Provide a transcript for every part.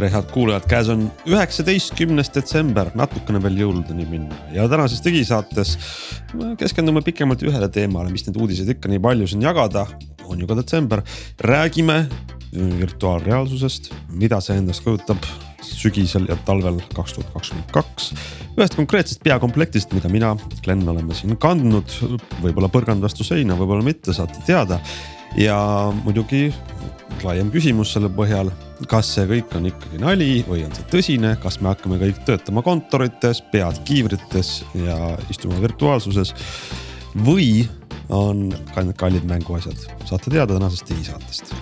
tere, head kuulajad, käes on üheksateistkümnes detsember, natukene veel jõuludeni minna ja tänases digisaates keskendume pikemalt ühele teemale, mis neid uudiseid ikka nii palju siin jagada, on ju ka detsember. räägime virtuaalreaalsusest, mida see endast kujutab sügisel ja talvel kaks tuhat kakskümmend kaks. ühest konkreetsest peakomplektist, mida mina, Glen oleme siin kandnud, võib-olla põrganud vastu seina, võib-olla mitte, saate teada. Ja muidugi laiem küsimus selle põhjal kas see kõik on ikkagi nali või on see tõsine, kas me hakkame kõik töötama kontorites, pead kiivrites ja istuma virtuaalsuses. või on kallid mänguasjad, saate teada tänasest digisaatest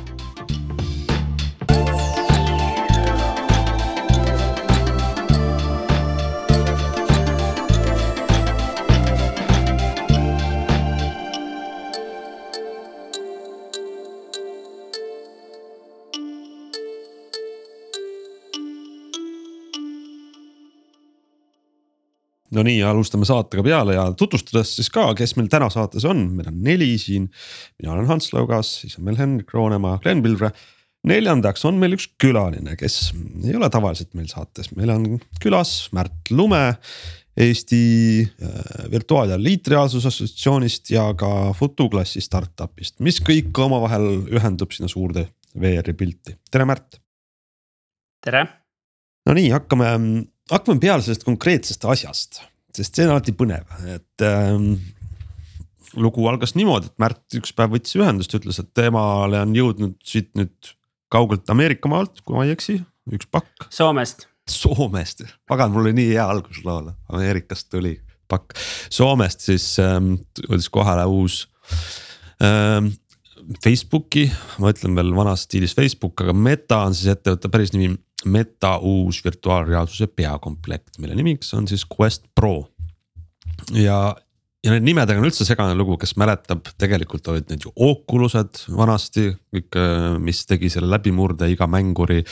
no nii, alustame saatega peale ja tutvustades siis ka, kes meil täna saates on, meil on neli siin. mina olen Hans Laugas, siis on meil Henrik Roonemaa, Glen Pilvre. neljandaks on meil üks külaline, kes ei ole tavaliselt meil saates, meil on külas Märt Lume. Eesti äh, Virtuaal- ja Liitreaalsuse Assotsiatsioonist ja ka Futuklassi startup'ist, mis kõik omavahel ühendub sinna suurde VR-i pilti, tere Märt. tere. no nii, hakkame hakkame peale sellest konkreetsest asjast, sest see on alati põnev, et ähm, lugu algas niimoodi, et Märt üks päev võttis ühendust, ütles, et temale on jõudnud siit nüüd kaugelt Ameerika maalt, kui ma ei eksi, üks pakk. Soomest. Soomest, pagan, mul oli nii hea algus loole, Ameerikast tuli pakk, Soomest siis ähm, jõudis kohale uus ähm, Facebooki, ma ütlen veel vanas stiilis Facebook, aga Meta on siis ettevõtte päris nimi Meta uus virtuaalreaalsuse peakomplekt, mille nimiks on siis Quest Pro. ja, ja need nimedega on üldse segane lugu, kes mäletab, tegelikult olid need ju Oculused vanasti kõik, mis tegi selle läbimurde iga mänguri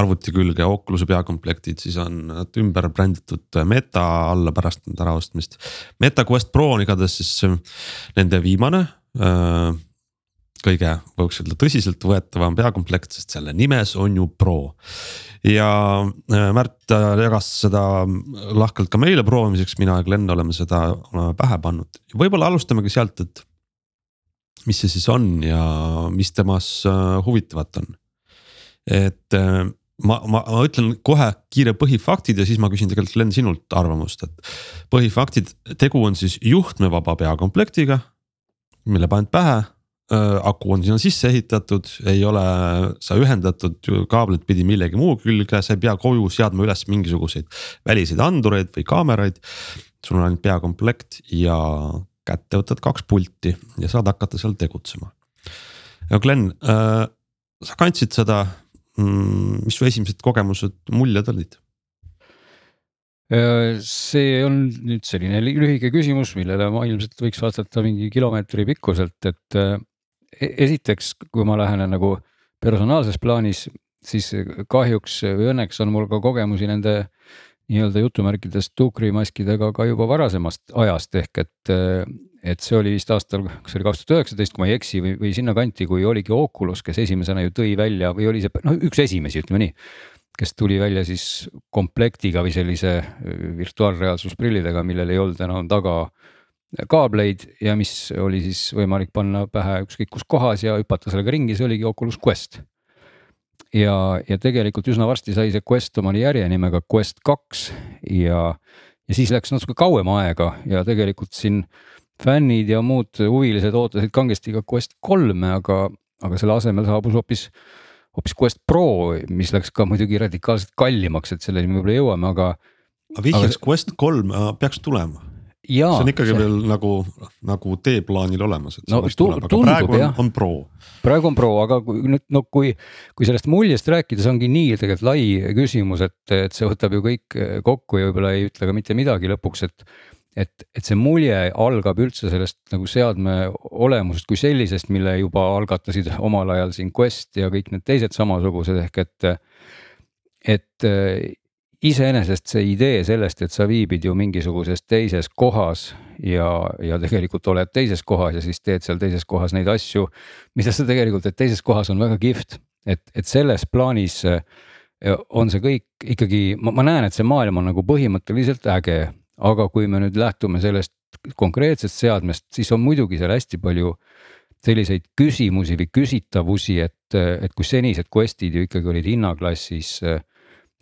arvuti külge Oculus'e peakomplektid, siis on nad ümber bränditud Meta alla pärast nende äraostmist. Meta Quest Pro on igatahes siis nende viimane kõige, võiks öelda tõsiseltvõetavam peakomplekt, sest selle nimes on ju Pro. ja äh, Märt äh, jagas seda lahkelt ka meile proovimiseks, mina ja Glen oleme seda pähe pannud, võib-olla alustamegi sealt, et. mis see siis on ja mis temas äh, huvitavat on? et ma, ma, ma ütlen kohe kiire põhifaktid ja siis ma küsin tegelikult Glen sinult arvamust, et põhifaktid, tegu on siis juhtmevaba peakomplektiga, mille paned pähe Äh, aku on sinna sisse ehitatud, ei ole sa ühendatud kaablit pidi millegi muu külge, sa ei pea koju seadma üles mingisuguseid väliseid andureid või kaameraid. sul on ainult peakomplekt ja kätte võtad kaks pulti ja saad hakata seal tegutsema. ja Glen äh,, sa kandsid seda, mm, mis su esimesed kogemused, muljed olid? Äh, see on nüüd selline lühike küsimus, millele ma ilmselt võiks vastata mingi kilomeetri pikkuselt, et äh, esiteks, kui ma lähenen nagu personaalses plaanis, siis kahjuks või õnneks on mul ka kogemusi nende nii-öelda jutumärkides tuukrimaskidega ka juba varasemast ajast ehk et. et see oli vist aastal, kas oli kaks tuhat üheksateist, kui ma ei eksi või, või sinnakanti, kui oligi Oculus, kes esimesena ju tõi välja või oli see noh, üks esimesi, ütleme nii. kes tuli välja siis komplektiga või sellise virtuaalreaalsusprillidega, millel ei olnud enam taga kaableid ja mis oli siis võimalik panna pähe ükskõik kus kohas ja hüpata sellega ringi, see oligi Oculus Quest. ja, ja tegelikult üsna varsti sai see Quest omale järjenimega Quest kaks ja, ja siis läks natuke kauem aega ja tegelikult siin fännid ja muud huvilised ootasid kangesti ka Quest kolme, aga, aga selle asemel saabus hoopis hoopis Quest Pro, mis läks ka muidugi radikaalselt kallimaks, et selleni me võib-olla jõuame, aga. aga vihjaks aga... Quest kolm peaks tulema see on ikkagi see... veel nagu, nagu teeplaanil olemas, et no, tuleb, aga praegu on, on pro. praegu on pro, aga kui nüüd no kui, kui sellest muljest rääkida, see ongi nii tegelikult lai küsimus, et, et see võtab ju kõik kokku ja võib-olla ei ütle ka mitte midagi lõpuks, et. et, et see mulje algab üldse sellest nagu seadme olemusest kui sellisest, mille juba algatasid omal ajal siin Quest ja kõik need teised samasugused ehk et. et äh, iseenesest see idee sellest, et sa viibid ju mingisuguses teises kohas ja, ja tegelikult oled teises kohas ja siis teed seal teises kohas neid asju. mida sa tegelikult teed teises kohas on väga kihvt, et, et selles plaanis äh, on see kõik ikkagi, ma näen, et see maailm on nagu põhimõtteliselt äge, aga kui me nüüd lähtume sellest konkreetsest seadmest, siis on muidugi seal hästi palju selliseid küsimusi või küsitavusi, et, et kui senised quest'id ju ikkagi olid hinnaklassis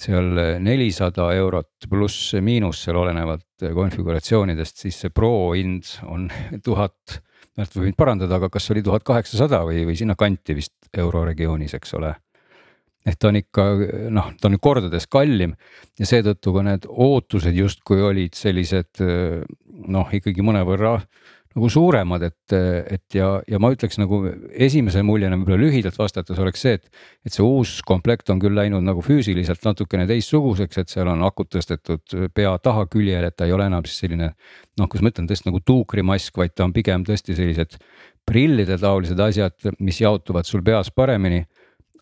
seal nelisada eurot pluss miinus seal olenevalt konfiguratsioonidest, siis see pro hind on tuhat, Märt võib mind parandada, aga kas oli tuhat kaheksasada või, või sinnakanti vist euro regioonis, eks ole. et ta on ikka noh, ta on kordades kallim ja seetõttu ka need ootused justkui olid sellised noh, ikkagi mõnevõrra nagu suuremad, et, et ja, ja ma ütleks nagu esimese muljena võib-olla lühidalt vastates oleks see, et. et see uus komplekt on küll läinud nagu füüsiliselt natukene teistsuguseks, et seal on akud tõstetud pea taha küljele, et ta ei ole enam siis selline. noh, kuidas ma ütlen, tõesti nagu tuukrimask, vaid ta on pigem tõesti sellised prillide taolised asjad, mis jaotuvad sul peas paremini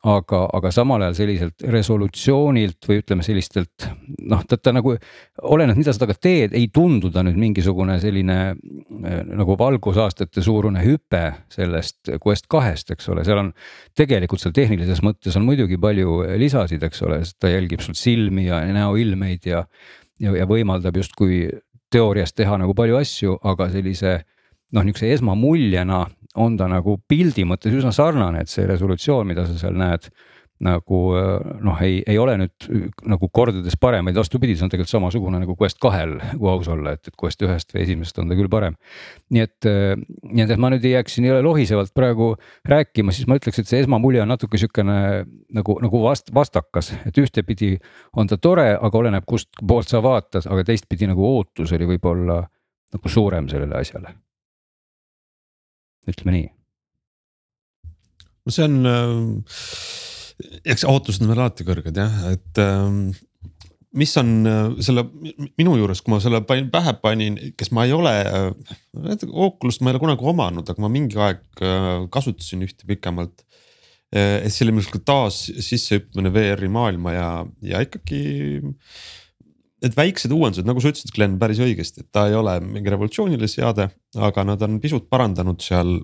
aga, aga samal ajal selliselt resolutsioonilt või ütleme sellistelt noh, ta, ta nagu oleneb, mida sa temaga teed, ei tundu ta nüüd mingisugune selline äh, nagu valgusaastate suurune hüpe sellest Quest kahest, eks ole, seal on. tegelikult seal tehnilises mõttes on muidugi palju lisasid, eks ole, ta jälgib sul silmi ja näoilmeid ja, ja, ja võimaldab justkui teoorias teha nagu palju asju, aga sellise noh, niisuguse esmamuljena on ta nagu pildi mõttes üsna sarnane, et see resolutsioon, mida sa seal näed nagu noh, ei, ei ole nüüd nagu kordades parem, vaid vastupidi, see on tegelikult samasugune nagu Quest kahel, kui aus olla, et, et Quest ühest või esimesest on ta küll parem. nii et, nii et, et ma nüüd ei jääks siin lohisevalt praegu rääkima, siis ma ütleks, et see esmamulje on natuke sihukene nagu, nagu vast-, vastakas, et ühtepidi on ta tore, aga oleneb, kust poolt sa vaatad, aga teistpidi nagu ootus oli võib-olla nagu suurem sellele asjale ütleme nii. no see on äh,, eks ootused on veel alati kõrged jah, et äh, mis on äh, selle minu juures, kui ma selle panin, pähe panin, kes ma ei ole äh,, Oculus't ma ei ole kunagi omanud, aga ma mingi aeg äh, kasutasin ühte pikemalt et see oli minu taas sissehüppamine VR-i maailma ja, ja ikkagi need väiksed uuendused, nagu sa ütlesid, Glen, päris õigesti, et ta ei ole mingi revolutsiooniline seade, aga nad on pisut parandanud seal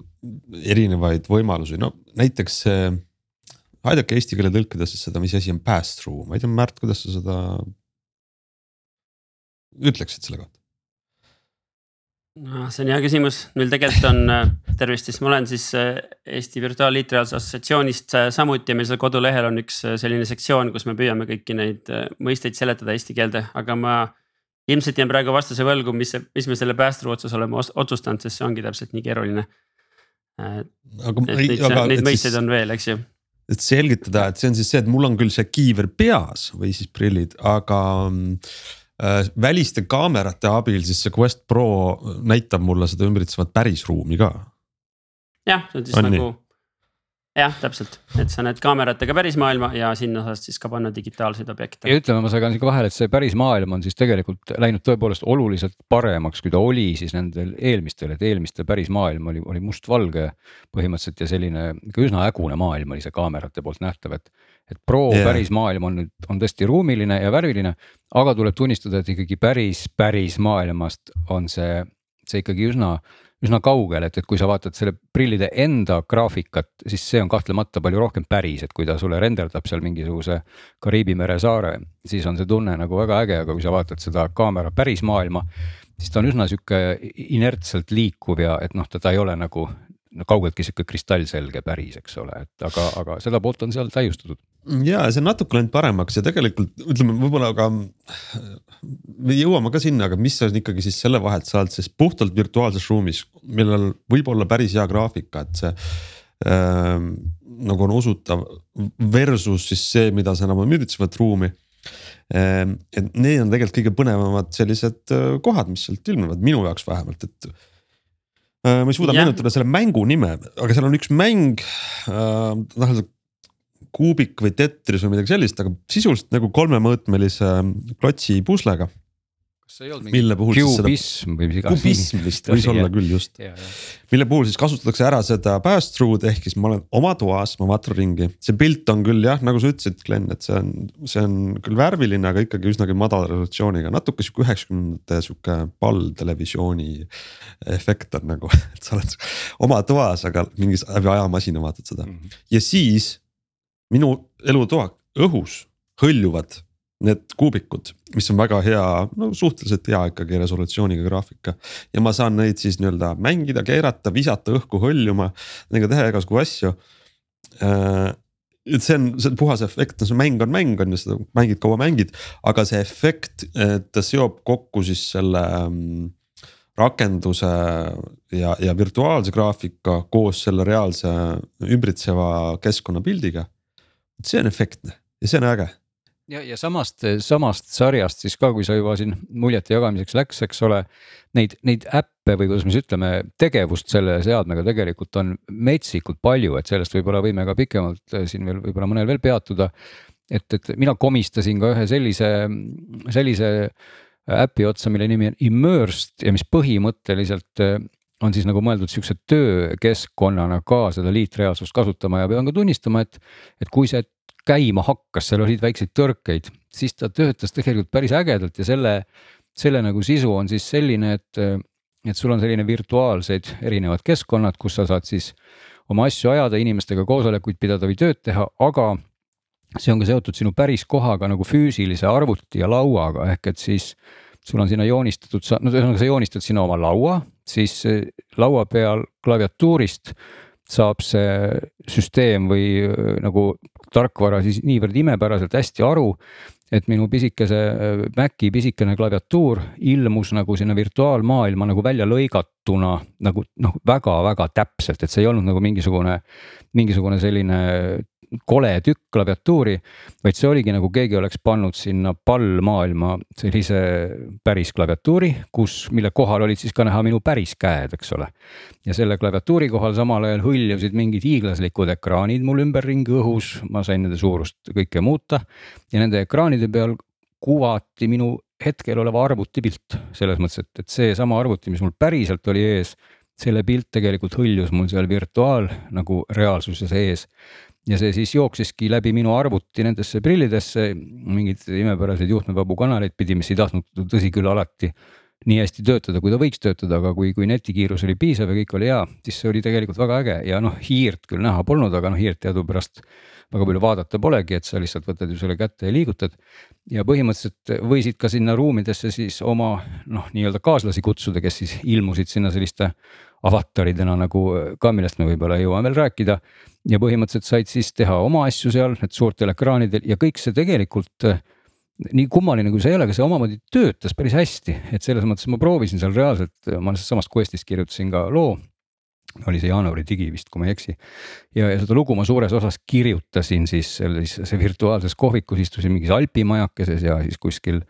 erinevaid võimalusi, no näiteks see. aidake eesti keele tõlkida siis seda, mis asi on pass-through, ma ei tea, Märt, kuidas sa seda ütleksid selle kohta? No see on hea küsimus, meil tegelikult on, äh, tervist siis, ma olen siis äh, Eesti Virtuaalliitreaalsuse Assotsiatsioonist äh, samuti ja meil seal kodulehel on üks selline sektsioon, kus me püüame kõiki neid mõisteid seletada eesti keelde, aga ma. ilmselt jään praegu vastuse võlgu, mis, mis me selle päästru otsas oleme otsustanud, sest see ongi täpselt nii keeruline. aga aga, neid mõisteid on veel, eks ju et selgitada, et see on siis see, et mul on küll see kiiver peas või siis prillid, aga Äh, väliste kaamerate abil siis see Quest Pro näitab mulle seda ümbritsevat pärisruumi ka. jah, see on siis on nagu nii? jah, täpselt, et sa näed kaameratega pärismaailma ja sinna saad siis ka panna digitaalseid objekte. ja ütleme, ma segan siia vahele, et see pärismaailm on siis tegelikult läinud tõepoolest oluliselt paremaks, kui ta oli siis nendel eelmistel, et eelmistel pärismaailm oli, oli mustvalge. põhimõtteliselt ja selline ikka üsna hägune maailm oli see kaamerate poolt nähtav, et et pro yeah. päris maailm on nüüd, on tõesti ruumiline ja värviline, aga tuleb tunnistada, et ikkagi päris, päris maailmast on see, see ikkagi üsna, üsna kaugel, et, et kui sa vaatad selle prillide enda graafikat, siis see on kahtlemata palju rohkem päris, et kui ta sulle renderdab seal mingisuguse Kariibi mere saare, siis on see tunne nagu väga äge, aga kui sa vaatad seda kaamera päris maailma, siis ta on üsna sihuke inertselt liikuv ja et noh, teda ei ole nagu no kaugeltki sihuke kristallselge päris, eks ole, et aga, aga seda poolt on seal täiustatud. ja see on natuke läinud paremaks ja tegelikult ütleme, võib-olla ka me jõuame ka sinna, aga mis on ikkagi siis selle vahelt sa oled siis puhtalt virtuaalses ruumis, millel võib olla päris hea graafika, et see äh,. nagu on usutav versus siis see, mida sa enam ümbritsevat ruumi äh,. et need on tegelikult kõige põnevamad sellised äh, kohad, mis sealt ilmnevad minu jaoks vähemalt, et ma ei suuda meenutada selle mängu nime, aga seal on üks mäng äh,, noh kuubik või tetris või midagi sellist, aga sisuliselt nagu kolmemõõtmelise klotsi puslega. Kas ei olnud mingi mille puhul siis seda või mis iganes. kubism vist võis olla küll just, mille puhul siis kasutatakse ära seda pass-through'd ehk siis ma olen oma toas, ma vaatan ringi, see pilt on küll jah, nagu sa ütlesid, Glen, et see on, see on küll värviline, aga ikkagi üsnagi madala resolutsiooniga, natuke sihuke üheksakümnendate sihuke palltelevisiooni efekt on nagu, et sa oled oma toas, aga mingis läbi ajamasina vaatad seda. Mm -hmm. ja siis minu elutoa õhus hõljuvad need kuubikud, mis on väga hea, no suhteliselt hea ikkagi resolutsiooniga graafika. ja ma saan neid siis nii-öelda mängida, keerata, visata õhku hõljuma, nendega teha igasugu asju. Äh, et see on, see on puhas efekt, no see mäng on mäng on ju, seda mängid kaua mängid, aga see efekt, ta seob kokku siis selle mm, rakenduse ja, ja virtuaalse graafika koos selle reaalse ümbritseva keskkonnapildiga. see on efektne ja see on äge ja, ja samast, samast sarjast siis ka, kui sa juba siin muljete jagamiseks läks, eks ole. Neid, neid äppe või kuidas me siis ütleme, tegevust selle seadmega tegelikult on metsikult palju, et sellest võib-olla võime ka pikemalt äh, siin veel võib-olla mõnel veel peatuda. et, et mina komistasin ka ühe sellise, sellise äpi otsa, mille nimi on Immersed ja mis põhimõtteliselt äh, on siis nagu mõeldud sihukese töökeskkonnana ka seda liitreaalsust kasutama ja pean ka tunnistama, et, et kui see käima hakkas, seal olid väikseid tõrkeid, siis ta töötas tegelikult päris ägedalt ja selle, selle nagu sisu on siis selline, et, et sul on selline virtuaalsed erinevad keskkonnad, kus sa saad siis oma asju ajada, inimestega koosolekuid pidada või tööd teha, aga see on ka seotud sinu päris kohaga nagu füüsilise arvuti ja lauaga, ehk et siis sul on sinna joonistatud, no ühesõnaga sa joonistad sinna oma laua, siis laua peal klaviatuurist saab see süsteem või äh, nagu tarkvara siis niivõrd imepäraselt hästi aru, et minu pisikese äh, Maci pisikene klaviatuur ilmus nagu sinna virtuaalmaailma nagu välja lõigatuna nagu noh, väga-väga täpselt, et see ei olnud nagu mingisugune, mingisugune selline kole tükk klaviatuuri, vaid see oligi nagu keegi oleks pannud sinna pallmaailma sellise päris klaviatuuri, kus, mille kohal olid siis ka näha minu päris käed, eks ole. ja selle klaviatuuri kohal samal ajal hõljusid mingid hiiglaslikud ekraanid mul ümberringi õhus, ma sain nende suurust kõike muuta. Ja nende ekraanide peal kuvati minu hetkel oleva arvuti pilt, selles mõttes, et, et seesama arvuti, mis mul päriselt oli ees, selle pilt tegelikult hõljus mul seal virtuaal nagu reaalsuse sees ja see siis jooksiski läbi minu arvuti nendesse prillidesse, mingeid imepäraseid juhtmevabu kanaleid pidi, mis ei tahtnud tõsi küll alati nii hästi töötada, kui ta võiks töötada, aga kui, kui netikiirus oli piisav ja kõik oli hea, siis see oli tegelikult väga äge ja noh, hiirt küll näha polnud, aga noh, hiirt teadupärast väga palju vaadata polegi, et sa lihtsalt võtad ju selle kätte ja liigutad. ja põhimõtteliselt võisid ka sinna ruumidesse siis oma noh, nii-öelda kaaslasi kutsuda, kes siis ilmusid sinna selliste avataridena nagu ka, millest me võib-olla jõuame veel rääkida ja põhimõtteliselt said siis teha oma asju seal, need suurtel ekraanidel ja kõik see tegelikult äh, nii kummaline kui see ei ole, aga see omamoodi töötas päris hästi, et selles mõttes ma proovisin seal reaalselt, ma samast Questist kirjutasin ka loo. Oli see jaanuari digi vist, kui ma ei eksi. ja, ja seda lugu ma suures osas kirjutasin siis selles virtuaalses kohvikus, istusin mingis alpimajakeses ja siis kuskil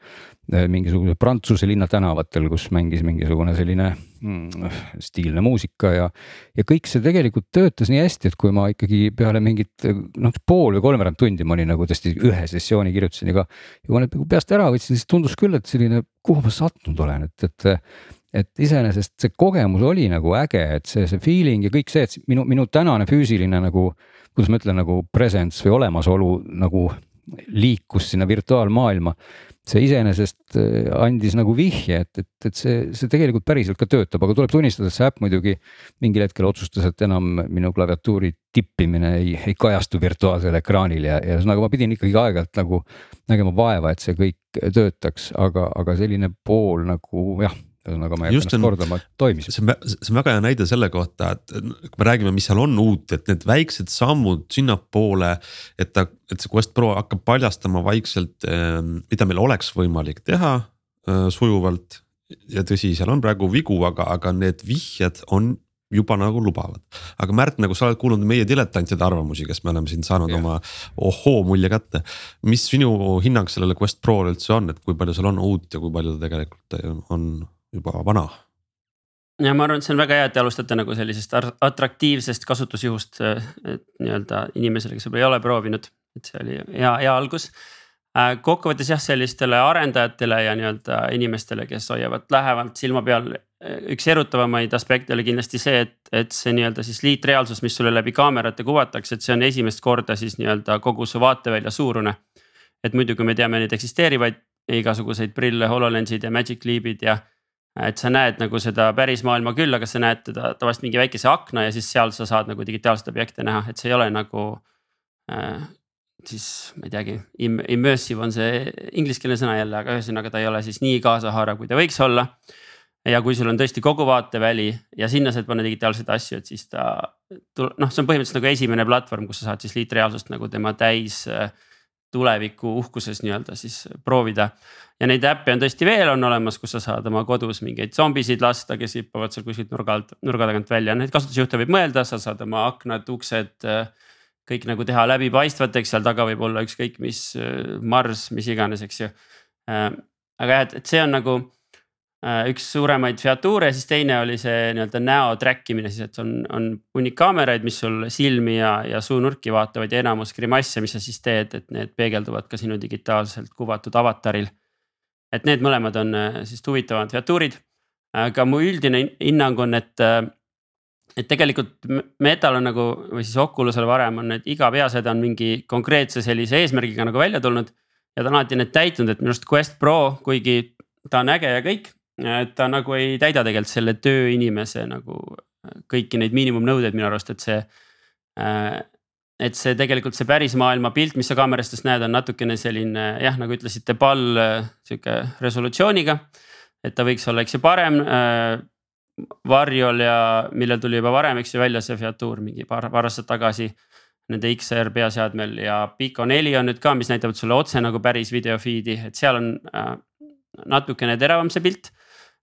Äh, mingisuguse Prantsuse linna tänavatel, kus mängis mingisugune selline mm, stiilne muusika ja. ja kõik see tegelikult töötas nii hästi, et kui ma ikkagi peale mingit noh, pool või kolmveerand tundi ma olin nagu tõesti ühe sessiooni kirjutasin ja ka. ja kui ma need nagu peast ära võtsin, siis tundus küll, et selline, kuhu ma sattunud olen, et, et et iseenesest see kogemus oli nagu äge, et see, see feeling ja kõik see, et minu, minu tänane füüsiline nagu, kuidas ma ütlen, nagu presence või olemasolu nagu liikus sinna virtuaalmaailma see iseenesest äh, andis nagu vihje, et, et, et see, see tegelikult päriselt ka töötab, aga tuleb tunnistada, et see äpp muidugi mingil hetkel otsustas, et enam minu klaviatuuri tippimine ei, ei kajastu virtuaalsel ekraanil ja, ja ühesõnaga ma pidin ikkagi aeg-ajalt nagu nägema vaeva, et see kõik töötaks, aga, aga selline pool nagu jah ühesõnaga ma ei hakka ennast kordama, toimis. see on, see on väga hea näide selle kohta, et kui me räägime, mis seal on uut, et need väiksed sammud sinnapoole. et ta, et see Quest Pro hakkab paljastama vaikselt, ehm, mida meil oleks võimalik teha äh, sujuvalt. ja tõsi, seal on praegu vigu, aga, aga need vihjed on juba nagu lubavad. aga Märt, nagu sa oled kuulnud meie diletantide arvamusi, kes me oleme siin saanud yeah. oma ohoo mulje kätte. mis sinu hinnang sellele Quest Prole üldse on, et kui palju seal on uut ja kui palju ta tegelikult on juba vana. ja ma arvan, et see on väga hea, et te alustate nagu sellisest atraktiivsest kasutusjuhust nii-öelda inimesele, kes võib-olla ei ole proovinud, et see oli hea, hea algus. äh, kokkuvõttes jah, sellistele arendajatele ja nii-öelda inimestele, kes hoiavad lähemalt silma peal. üks erutavamaid aspekte oli kindlasti see, et, et see nii-öelda siis liitreaalsus, mis sulle läbi kaamerate kuvatakse, et see on esimest korda siis nii-öelda kogu su vaatevälja suurune. et muidu, kui me teame neid eksisteerivaid igasuguseid prille, HoloLensid ja Magic Leap'id ja et sa näed nagu seda päris maailma küll, aga sa näed teda tavaliselt mingi väikese akna ja siis seal sa saad nagu digitaalseid objekte näha, et see ei ole nagu äh,. siis ma ei teagi, immersive on see ingliskeelne sõna jälle, aga ühesõnaga ta ei ole siis nii kaasahaarav, kui ta võiks olla. ja kui sul on tõesti kogu vaateväli ja sinna saad panna digitaalseid asju, et siis ta noh, see on põhimõtteliselt nagu esimene platvorm, kus sa saad siis liitreaalsust nagu tema täis äh, tuleviku uhkuses nii-öelda siis proovida. Ja neid äppe on tõesti veel on olemas, kus sa saad oma kodus mingeid zombisid lasta, kes hüppavad seal kuskilt nurga alt, nurga tagant välja, neid kasutusjuhte võib mõelda, sa saad oma aknad, uksed. kõik nagu teha läbipaistvateks, seal taga võib olla ükskõik mis marss, mis iganes, eks ju. aga jah, et, et see on nagu Äh, üks suuremaid featuure, siis teine oli see nii-öelda näo track imine siis, et on, on hunnik kaameraid, mis sul silmi ja, ja suunurki vaatavad ja enamus grimasse, mis sa siis teed, et need peegelduvad ka sinu digitaalselt kuvatud avataril. Et need mõlemad on äh, siis huvitavamad featuurid, aga mu üldine hinnang on, et äh, et tegelikult Metal on nagu või siis Oculusel varem on, et iga peaseade on mingi konkreetse sellise eesmärgiga nagu välja tulnud. ja ta on alati need täitnud, et minu arust Quest Pro, kuigi ta on äge ja kõik et ta nagu ei täida tegelikult selle tööinimese nagu kõiki neid miinimumnõudeid minu arust, et see. Äh, et see tegelikult see päris maailma pilt, mis sa kaamerastest näed, on natukene selline jah, nagu ütlesite, pall sihuke resolutsiooniga. et ta võiks olla, eks ju, parem äh, varjul ja millel tuli juba varem, eks ju, välja see featuur mingi paar, paar aastat tagasi. Nende XR peaseadmel ja Pico neli on nüüd ka, mis näitavad sulle otse nagu päris video feed'i, et seal on äh, natukene teravam see pilt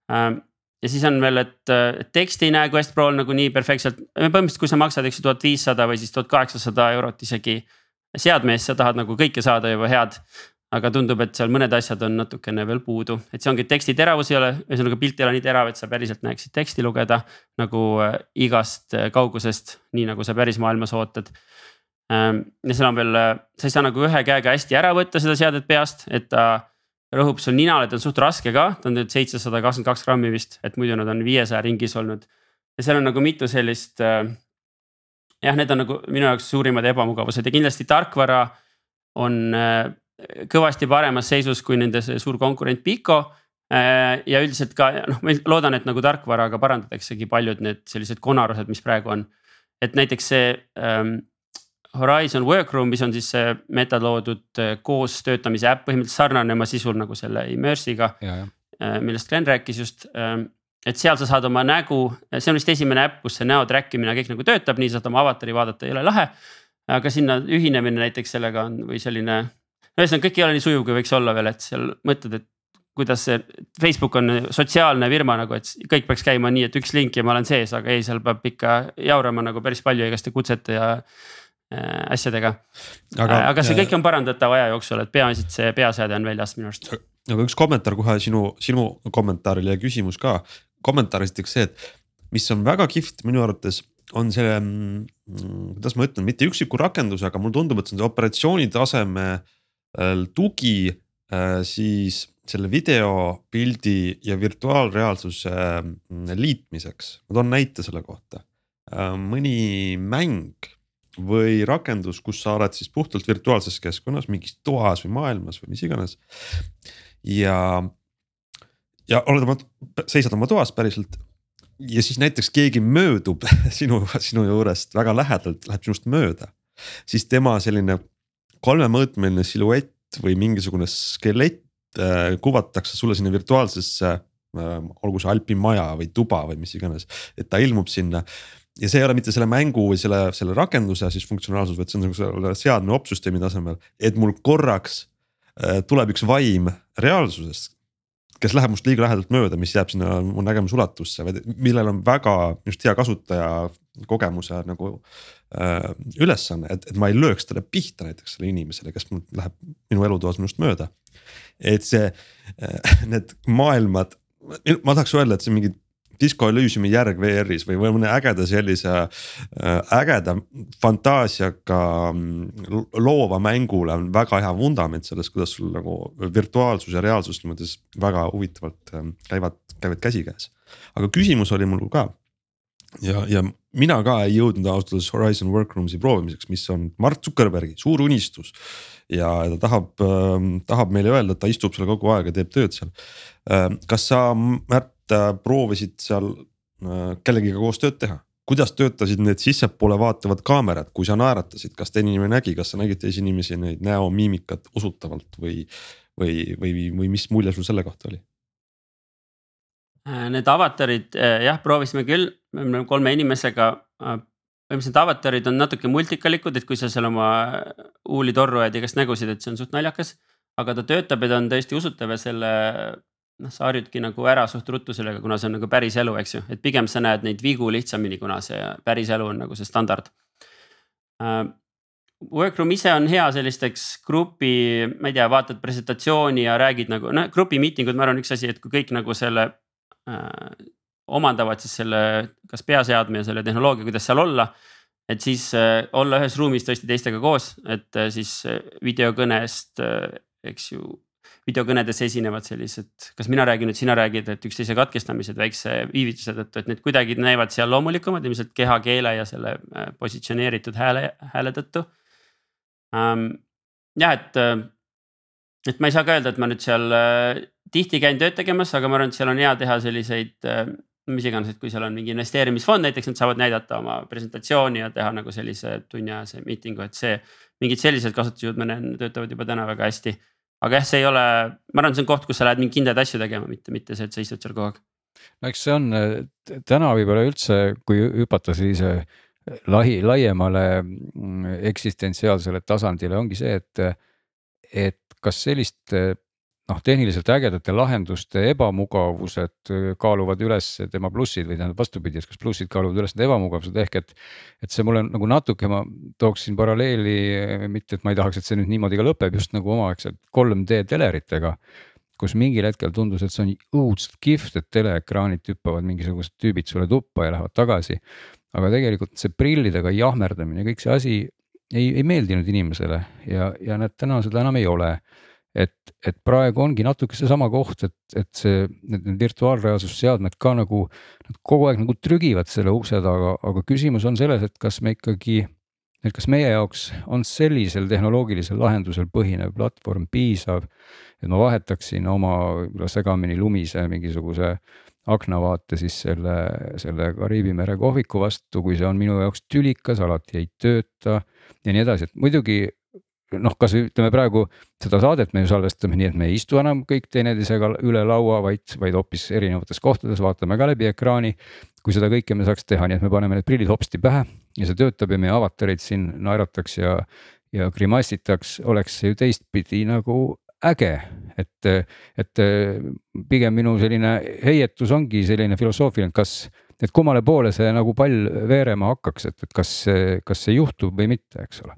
Ähm, ja siis on veel, et teksti ei näe Quest Pro'l nagu nii perfektselt, põhimõtteliselt, kui sa maksad, eks ju tuhat viissada või siis tuhat kaheksasada eurot isegi seadme eest, sa tahad nagu kõike saada juba head. aga tundub, et seal mõned asjad on natukene veel puudu, et see ongi teksti teravus ei ole, ühesõnaga pilt ei ole nii terav, et sa päriselt näeksid teksti lugeda. nagu äh, igast äh, kaugusest, nii nagu sa päris maailmas ootad. Ähm, ja seal on veel, äh, sa ei saa nagu ühe käega hästi ära võtta seda seadet peast, et ta rõhub sul ninale, ta on suht raske ka, ta on nüüd seitsesada kakskümmend kaks grammi vist, et muidu nad on viiesaja ringis olnud. ja seal on nagu mitu sellist äh,. jah, need on nagu minu jaoks suurimad ebamugavused ja kindlasti tarkvara on äh, kõvasti paremas seisus kui nende see suur konkurent Pico äh,. ja üldiselt ka noh, ma loodan, et nagu tarkvaraga parandataksegi paljud need sellised konarused, mis praegu on. et näiteks see ähm, Horizon Workroom, mis on siis see meta loodud äh, koos töötamise äpp, põhimõtteliselt sarnane oma sisul nagu selle Immersiga. Äh, millest Glen rääkis just, ähm, et seal sa saad oma nägu, see on vist esimene äpp, kus see näo track imine kõik nagu töötab, nii saad oma avatari vaadata, jõle lahe. aga sinna ühinemine näiteks sellega on või selline, ühesõnaga kõik ei ole nii sujuv, kui võiks olla veel, et seal mõtled, et kuidas see Facebook on sotsiaalne firma nagu, et kõik peaks käima nii, et üks link ja ma olen sees, aga ei, seal peab ikka jaurama nagu päris palju igaste kutsete ja asjadega. aga, aga see kõik on parandatav aja jooksul, et peaasi, et see peaseade on väljas minu arust. aga üks kommentaar kohe sinu, sinu kommentaarile ja küsimus ka. kommentaar esiteks see, et mis on väga kihvt minu arvates on see, mm, kuidas ma ütlen, mitte üksiku rakenduse, aga mulle tundub, et see on see operatsiooni taseme tugi äh, siis selle video, pildi ja virtuaalreaalsuse mm, liitmiseks. ma toon näite selle kohta. Äh, mõni mäng või rakendus, kus sa oled siis puhtalt virtuaalses keskkonnas, mingis toas või maailmas või mis iganes. ja, ja oled oma, seisad oma toas päriselt ja siis näiteks keegi möödub sinu, sinu juurest väga lähedalt, läheb sinust mööda. siis tema selline kolmemõõtmeline siluett või mingisugune skelett äh, kuvatakse sulle sinna virtuaalsesse äh,. olgu see alpimaja või tuba või mis iganes, et ta ilmub sinna ja see ei ole mitte selle mängu või selle, selle rakenduse siis funktsionaalsus, vaid see on selle seadme opsüsteemi tasemel, et mul korraks äh, tuleb üks vaim reaalsusest. kes läheb must liiga lähedalt mööda, mis jääb sinna mu nägemusulatusse, vaid millel on väga just hea kasutaja kogemuse nagu äh, ülesanne, et, et ma ei lööks talle pihta näiteks sellele inimesele, kes mul läheb minu elutoas minust mööda. et see äh,, need maailmad, ma tahaks öelda, et see mingi Disco Elysiumi järg VR-is või, või mõne ägeda sellise äh, ägeda fantaasiaga mm, loova mängule on väga hea vundament sellest, kuidas sul nagu virtuaalsus ja reaalsus niimoodi väga huvitavalt ähm, käivad, käivad käsikäes. aga küsimus oli mul ka ja, ja mina ka ei jõudnud ausalt öeldes Horizon Workrooms'i proovimiseks, mis on Mark Zuckerbergi suur unistus. ja ta tahab äh,, tahab meile öelda, et ta istub seal kogu aeg ja teeb tööd seal äh,. kas sa, Märt, proovisid seal äh, kellegiga koos tööd teha? kuidas töötasid need sissepoole vaatavad kaamerad, kui sa naeratasid, kas teine inimene nägi, kas sa nägid teisi inimesi neid näomiimikat usutavalt või, või, või, või mis mulje sul selle kohta oli? Äh, need avatarid äh, jah, proovisime küll, me oleme kolme inimesega. Äh, põhimõtteliselt avatarid on natuke multikalikud, et kui sa seal oma huulitorru ajad igast nägusid, et see on suht naljakas. aga ta töötab ja ta on tõesti usutav ja selle noh, sa harjudki nagu ära suht ruttu sellega, kuna see on nagu päris elu, eks ju, et pigem sa näed neid vigu lihtsamini, kuna see päris elu on nagu see standard uh,. Workroom ise on hea sellisteks grupi, ma ei tea, vaatad presentatsiooni ja räägid nagu noh, grupi miitingud, ma arvan, üks asi, et kui kõik nagu selle Äh, omandavad siis selle, kas peaseadme ja selle tehnoloogia, kuidas seal olla. et siis äh, olla ühes ruumis tõesti teistega koos, et äh, siis videokõnest, eks ju videokõnedes esinevad sellised, kas mina räägin nüüd, sina räägid, et üksteise katkestamised väikse viivituse tõttu, et need kuidagi näivad seal loomulikumad ilmselt kehakeele ja selle positsioneeritud hääle, hääle tõttu ähm,. jah, et, et ma ei saa ka öelda, et ma nüüd seal tihti käin tööd tegemas, aga ma arvan, et seal on hea teha selliseid äh, mis iganes, et kui seal on mingi investeerimisfond näiteks, nad saavad näidata oma presentatsiooni ja teha nagu sellise tunniajase miitingu, et see. mingid sellised näen, töötavad juba täna väga hästi. Aga jah, see ei ole, ma arvan, see on koht, kus sa lähed mingeid kindlaid asju tegema, mitte, mitte see, et sa istud seal kogu aeg. no eks see on täna võib-olla üldse, kui hüpata sellise lai, laiemale mm, eksistentsiaalsele tasandile, ongi see, et, et kas sellist noh, tehniliselt ägedate lahenduste ebamugavused äh, kaaluvad üles tema plussid või tähendab vastupidi, et kas plussid kaaluvad üles need ebamugavused ehk et. et see mulle nagu natuke, ma tooksin paralleeli, äh, mitte et ma ei tahaks, et see nüüd niimoodi ka lõpeb, just nagu omaaegselt 3D teleritega kus mingil hetkel tundus, et see on õudselt kihvt, et teleekraanid hüppavad mingisugused tüübid sulle tuppa ja lähevad tagasi. aga tegelikult see prillidega jahmerdamine, kõik see asi ei, ei meeldinud inimesele ja, ja näed, täna seda enam ei ole et, et praegu ongi natuke seesama koht, et, et see, need virtuaalreaalsusseadmed ka nagu, nad kogu aeg nagu trügivad selle ukse taga, aga küsimus on selles, et kas me ikkagi, et kas meie jaoks on sellisel tehnoloogilisel lahendusel põhinev platvorm piisav. et ma vahetaksin oma võib-olla segamini lumise mingisuguse aknavaate siis selle, selle Kariibi mere kohviku vastu, kui see on minu jaoks tülikas, alati ei tööta ja nii edasi, et muidugi noh, kas ütleme praegu seda saadet me ju salvestame nii, et me ei istu enam kõik teineteisega üle laua, vaid, vaid hoopis erinevates kohtades, vaatame ka läbi ekraani. kui seda kõike me saaks teha, nii et me paneme need prillid hopsti pähe ja see töötab ja meie avatarid siin naerataks ja, ja grimassitaks, oleks see ju teistpidi nagu äge, et, et pigem minu selline heietus ongi selline filosoofiline, kas, et kummale poole see nagu pall veerema hakkaks, et, et kas, kas see juhtub või mitte, eks ole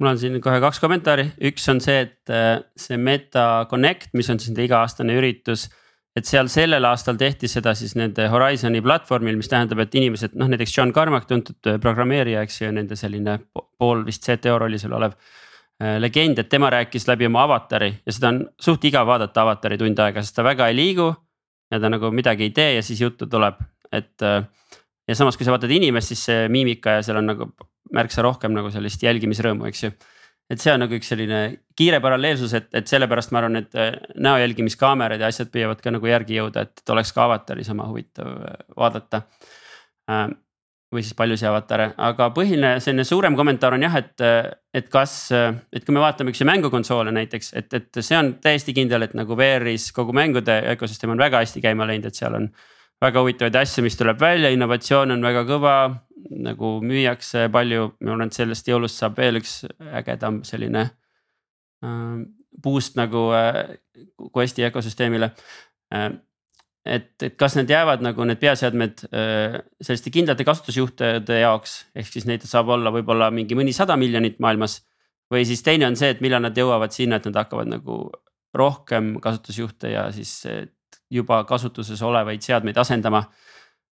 mul on siin kohe kaks kommentaari, üks on see, et äh, see Meta Connect, mis on siis nende iga-aastane üritus. et seal sellel aastal tehti seda siis nende Horizon'i platvormil, mis tähendab, et inimesed noh, näiteks John Carmack, tuntud äh, programmeerija, eks ju, nende selline pool vist CTO rollis olev äh, legend, et tema rääkis läbi oma avatari ja seda on suht igav vaadata avatari tund aega, sest ta väga ei liigu. ja ta nagu midagi ei tee ja siis juttu tuleb, et ja samas, kui sa vaatad inimest, siis see miimika ja seal on nagu märksa rohkem nagu sellist jälgimisrõõmu, eks ju. et see on nagu üks selline kiire paralleelsus, et, et sellepärast ma arvan, et äh, näo jälgimiskaamerad ja asjad püüavad ka nagu järgi jõuda, et, oleks ka avatari sama huvitav äh, vaadata. Äh, või siis paljusid avatare, aga põhiline selline suurem kommentaar on jah, et, et kas, et kui me vaatame üks mängukonsoole näiteks, et, et see on täiesti kindel, et nagu VR-is kogu mängude ökosüsteem on väga hästi käima läinud, et seal on väga huvitavaid asju, mis tuleb välja, innovatsioon on väga kõva, nagu müüakse palju, ma arvan, et sellest jõulust saab veel üks ägedam selline äh, boost nagu äh, Questi ökosüsteemile äh,. et, et kas need jäävad nagu need peaseadmed äh, selliste kindlate kasutusjuhtide jaoks, ehk siis neid saab olla võib-olla mingi mõnisada miljonit maailmas. või siis teine on see, et millal nad jõuavad sinna, et nad hakkavad nagu rohkem kasutusjuhte ja siis juba kasutuses olevaid seadmeid asendama.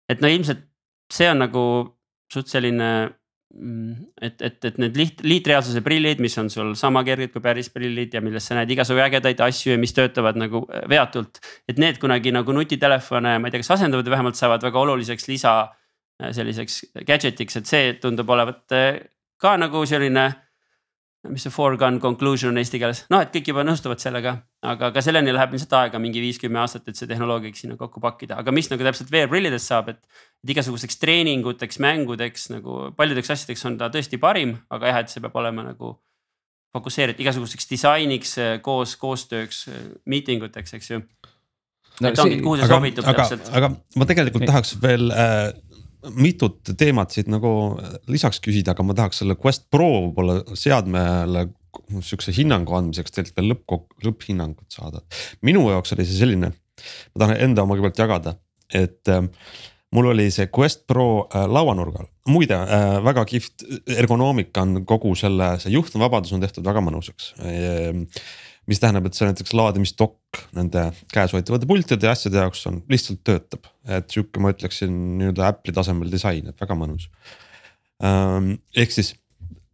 et no ilmselt see on nagu suht selline Mm, et, et, et need liht-, liitreaalsuse prillid, mis on sul sama kerged kui päris prillid ja millest sa näed igasugu ägedaid asju ja mis töötavad nagu äh, veatult. et need kunagi nagu nutitelefone, ma ei tea, kas asendavad või vähemalt saavad väga oluliseks lisa äh, selliseks gadget'iks, et see tundub olevat äh, ka nagu selline mis see foregone conclusion on eesti keeles, noh, et kõik juba nõustuvad sellega, aga ka selleni läheb ilmselt aega mingi viis-kümme aastat, et see tehnoloogia sinna kokku pakkida, aga mis nagu täpselt VR-prillidest saab, et. et igasugusteks treeninguteks, mängudeks nagu paljudeks asjadeks on ta tõesti parim, aga jah, et see peab olema nagu. fokusseeritud igasuguseks disainiks koos, koostööks, meeting uteks, eks ju no,. et ongi, kuhu see aga, sobitub täpselt. aga ma tegelikult tahaks veel äh, mitut teemat siit nagu lisaks küsida, aga ma tahaks selle Quest Pro võib-olla seadmele sihukese hinnangu andmiseks teilt veel lõppkok-, lõpphinnangut saada. minu jaoks oli see selline, ma tahan enda oma kõigepealt jagada, et äh, mul oli see Quest Pro äh, lauanurgal, muide äh, väga kihvt ergonoomika on kogu selle, see juhtmevabadus on tehtud väga mõnusaks äh, mis tähendab, et see näiteks laadimisdokk nende käes hoitavate pultide ja asjade jaoks on, lihtsalt töötab. et sihuke, ma ütleksin nii-öelda Apple'i tasemel disain, et väga mõnus. Ähm, ehk siis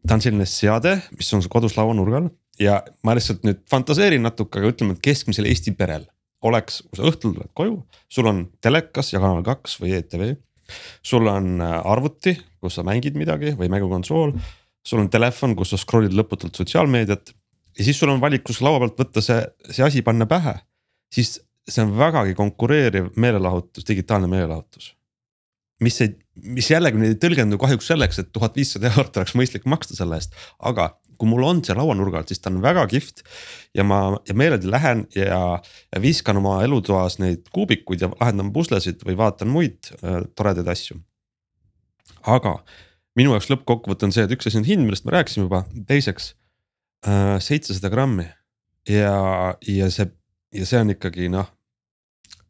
ta on selline seade, mis on kodus lauanurgal ja ma lihtsalt nüüd fantaseerin natuke, aga ütleme, et keskmisel Eesti perel oleks, kui sa õhtul tuled koju, sul on telekas ja kanal kaks või ETV. sul on äh, arvuti, kus sa mängid midagi või mängukonsool, sul on telefon, kus sa scroll'id lõputult sotsiaalmeediat ja siis sul on valikus laua pealt võtta see, see asi panna pähe, siis see on vägagi konkureeriv meelelahutus, digitaalne meelelahutus. mis ei, mis jällegi nüüd ei tõlgendu kahjuks selleks, et tuhat viissada eurot oleks mõistlik maksta selle eest, aga kui mul on see lauanurga alt, siis ta on väga kihvt. ja ma ja meeleldi lähen ja, ja viskan oma elutoas neid kuubikuid ja lahendan puslesid või vaatan muid äh, toredaid asju. aga minu jaoks lõppkokkuvõte on see, et üks asi on hind, millest me rääkisime juba, teiseks seitsesada grammi. Ja, ja see ja see on ikkagi noh,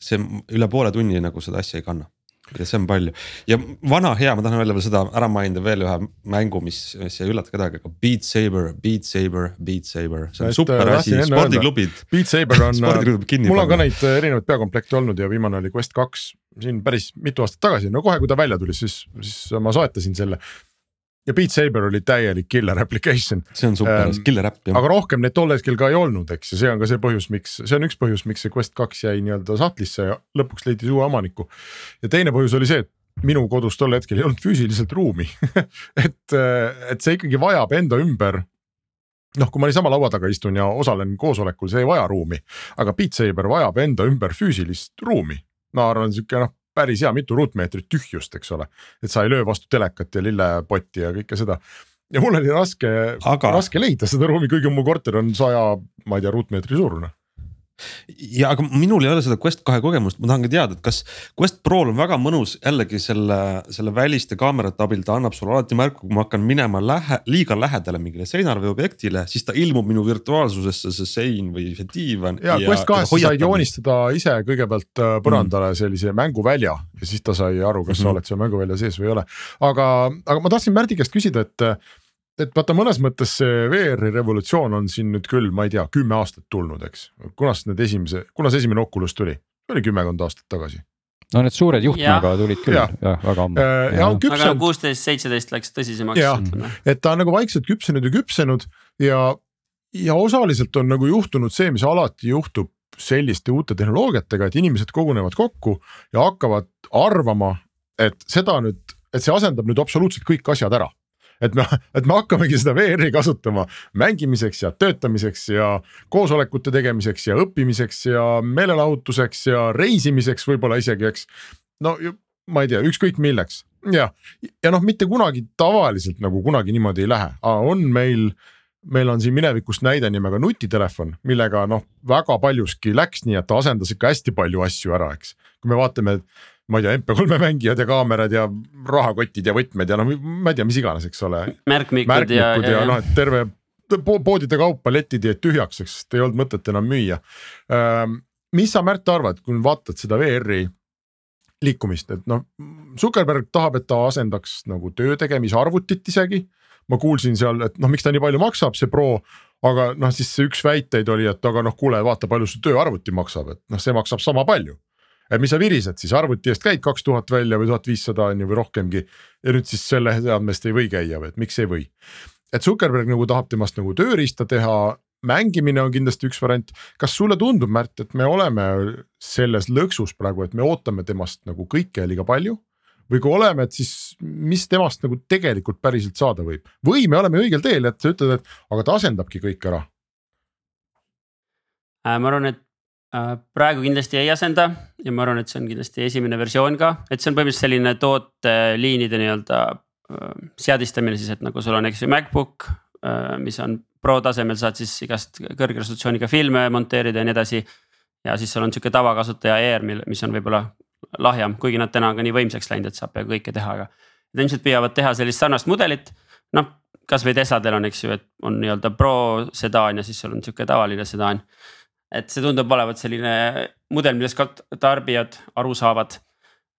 see üle poole tunni nagu seda asja ei kanna. Ja see on palju. Ja vana hea, ma tahan välja veel seda ära mainida veel ühe mängu, mis, mis ei üllata kedagi, aga Beat Saber, Beat Saber, Beat Saber, see on et, super äh, asi, spordiklubid. Beat Saber on mul on ka neid äh, erinevaid peakomplekte olnud ja viimane oli Quest kaks siin päris mitu aastat tagasi, no kohe, kui ta välja tuli, siis, siis ma soetasin selle ja Beat Saber oli täielik killer application. see on super ähm,, killer äpp jah. aga rohkem neid tol hetkel ka ei olnud, eks ja see on ka see põhjus, miks, see on üks põhjus, miks see Quest kaks jäi nii-öelda sahtlisse ja lõpuks leidis uue omaniku. ja teine põhjus oli see, et minu kodus tol hetkel ei olnud füüsiliselt ruumi et, et see ikkagi vajab enda ümber noh, kui ma niisama laua taga istun ja osalen koosolekul, see ei vaja ruumi, aga Beat Saber vajab enda ümber füüsilist ruumi. ma arvan, sihuke noh, päris hea mitu ruutmeetrit tühjust, eks ole. et sa ei löö vastu telekat ja lillepotti ja kõike seda. ja mul oli raske Aga..., raske leida seda ruumi, kuigi mu korter on saja, ma ei tea, ruutmeetri suurune ja aga minul ei ole seda Quest kahe kogemust, ma tahangi teada, et kas Quest Prol on väga mõnus jällegi selle, selle väliste kaamerate abil, ta annab sulle alati märku, kui ma hakkan minema lähe, liiga lähedale mingile seinale või objektile, siis ta ilmub minu virtuaalsusesse, see sein või see diivan. ja, Quest kahes sa said joonistada ise kõigepealt äh, põrandale mm. sellise mänguvälja ja siis ta sai aru, kas mm -hmm. sa oled seal mänguvälja sees või ei ole. aga, aga ma tahtsin Märdi käest küsida, et et vaata, mõnes mõttes see VR-i revolutsioon on siin nüüd küll, ma ei tea, kümme aastat tulnud, eks. kunast need esimese, kuna see esimene Oculus tuli? oli kümmekond aastat tagasi. no need suured juhtmega tulid küll jah ja, väga ammu. Äh, ja on küpsenud. aga kuusteist, seitseteist läks tõsisemaks. et ta on nagu vaikselt küpsenud ja küpsenud ja, ja osaliselt on nagu juhtunud see, mis alati juhtub selliste uute tehnoloogiatega, et inimesed kogunevad kokku ja hakkavad arvama, et seda nüüd, et see asendab nüüd absoluutselt kõik asjad ära et me, et me hakkamegi seda VR-i kasutama mängimiseks ja töötamiseks ja koosolekute tegemiseks ja õppimiseks ja meelelahutuseks ja reisimiseks võib-olla isegi, eks. no ma ei tea, ükskõik milleks ja, ja noh, mitte kunagi tavaliselt nagu kunagi niimoodi ei lähe, on meil meil on siin minevikust näide nimega nutitelefon, millega noh, väga paljuski läks nii, et ta asendas ikka hästi palju asju ära, eks. kui me vaatame ma ei tea, MP3-e mängijad ja kaamerad ja rahakotid ja võtmed ja noh, ma ei tea, mis iganes, eks ole. märkmikud, märkmikud ja, ja, ja noh, et terve poodide kaup paletid jäid tühjaks, sest ei olnud mõtet enam müüa. mis sa, Märt, arvad, kui vaatad seda VR-i liikumist, et noh, Zuckerberg tahab, et ta asendaks nagu töö tegemise arvutit isegi. ma kuulsin seal, et noh, miks ta nii palju maksab, see Pro aga noh, siis see üks väiteid oli, et aga noh, kuule, vaata, palju su tööarvuti maksab, et noh, see maksab sama palju et mis sa virised siis arvuti eest käid kaks tuhat välja või tuhat viissada on ju või rohkemgi. ja nüüd siis selle seadme eest ei või käia või et miks ei või. et Zuckerberg nagu tahab temast nagu tööriista teha, mängimine on kindlasti üks variant. kas sulle tundub, Märt, et me oleme selles lõksus praegu, et me ootame temast nagu kõike liiga palju? või kui oleme, et siis mis temast nagu tegelikult päriselt saada võib või me oleme õigel teel, et sa ütled, et aga ta asendabki kõik ära. Äh, ma arvan, et praegu kindlasti ei asenda ja ma arvan, et see on kindlasti esimene versioon ka, et see on põhimõtteliselt selline tooteliinide nii-öelda äh, seadistamine siis, et nagu sul on, eks ju, MacBook, mis on pro tasemel, saad siis igast kõrge resolutsiooniga filme monteerida ja nii edasi. ja siis sul on sihuke tavakasutaja Air, mis on võib-olla lahjem, kuigi nad täna on ka nii võimsaks läinud, et saab peaaegu kõike teha, aga. Nad ilmselt püüavad teha sellist sarnast mudelit, noh kasvõi Tesladel on, eks ju, et on nii-öelda pro sedaan ja siis sul on sihuke tavaline sedaan. Et see tundub olevat selline mudel, millest ka tarbijad aru saavad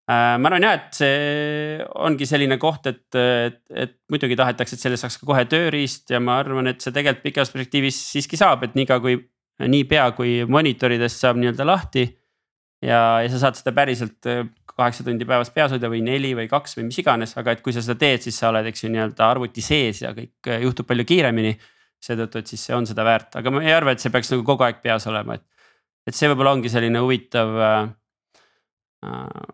äh,. ma arvan jah, et see ongi selline koht, et, et, et muidugi tahetakse, et sellest saaks ka kohe tööriist ja ma arvan, et see tegelikult pikas perspektiivis siiski saab, et niikaua kui, niipea kui monitoridest saab nii-öelda lahti ja, ja sa saad seda päriselt äh, kaheksa tundi päevas peas hoida või neli või kaks või mis iganes, aga et kui sa seda teed, siis sa oled, eks ju, nii-öelda arvuti sees ja kõik äh, juhtub palju kiiremini. Seetõttu, et siis see on seda väärt, aga ma ei arva, et see peaks nagu kogu aeg peas olema, et. et see võib-olla ongi selline huvitav äh, äh,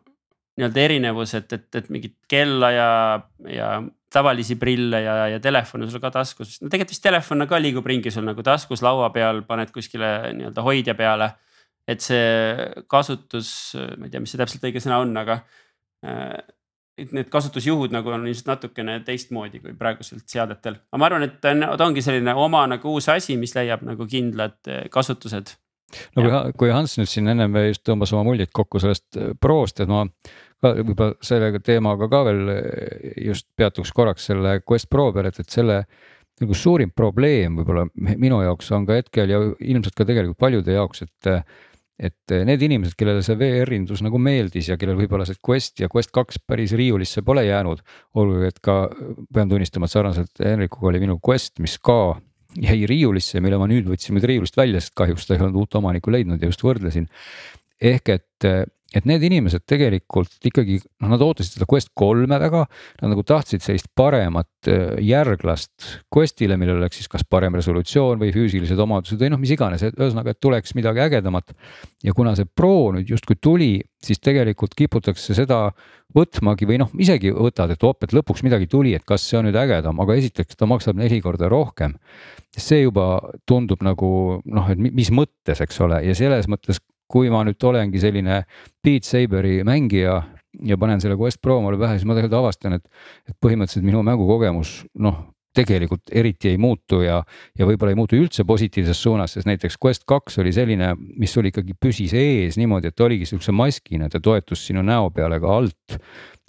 nii-öelda erinevus, et, et, et mingit kella ja, ja tavalisi prille ja, ja telefone sul ka taskus, no tegelikult vist telefon ka liigub ringi sul nagu taskus, laua peal, paned kuskile nii-öelda hoidja peale et see kasutus, ma ei tea, mis see täpselt õige sõna on, aga. Et need kasutusjuhud nagu on ilmselt natukene teistmoodi kui praeguselt seadetel, aga ma arvan, et ta on, ta ongi selline oma nagu uus asi, mis leiab nagu kindlad äh, kasutused. no kui, kui Hans nüüd siin ennem just tõmbas oma muljeid kokku sellest äh, Prost, et ma ka võib-olla selle teemaga ka veel just peatuks korraks selle Quest Pro peal, et, et selle nagu suurim probleem võib-olla minu jaoks on ka hetkel ja ilmselt ka tegelikult paljude jaoks, et et eh, need inimesed, kellele see VR-indus nagu meeldis ja kellel võib-olla see Quest ja Quest kaks päris riiulisse pole jäänud. olgugi, et ka pean tunnistama, et sarnaselt Henrikuga oli minu Quest, mis ka jäi riiulisse, mille ma nüüd võtsin nüüd riiulist välja, sest kahjuks ta ei olnud uut omanikku leidnud ja just võrdlesin. ehk et eh, et need inimesed tegelikult ikkagi noh, nad ootasid seda Quest kolme väga, nad nagu tahtsid sellist paremat äh, järglast Questile, millel oleks siis kas parem resolutsioon või füüsilised omadused või noh, mis iganes, et ühesõnaga, et tuleks midagi ägedamat. ja kuna see Pro nüüd justkui tuli, siis tegelikult kiputakse seda võtmagi või noh, isegi võtad, et op, et lõpuks midagi tuli, et kas see on nüüd ägedam, aga esiteks ta maksab neli korda rohkem. see juba tundub nagu noh, et mis mõttes, eks ole, ja selles mõttes kui ma nüüd olengi selline Beat Saberi mängija ja panen selle Quest Pro omale pähe, siis ma tegelikult avastan, et, et põhimõtteliselt minu mängukogemus noh, tegelikult eriti ei muutu ja, ja võib-olla ei muutu üldse positiivses suunas, sest näiteks Quest kaks oli selline, mis sul ikkagi püsis ees niimoodi, et oligi sihukese maskina, ta toetus sinu näo peale ka alt.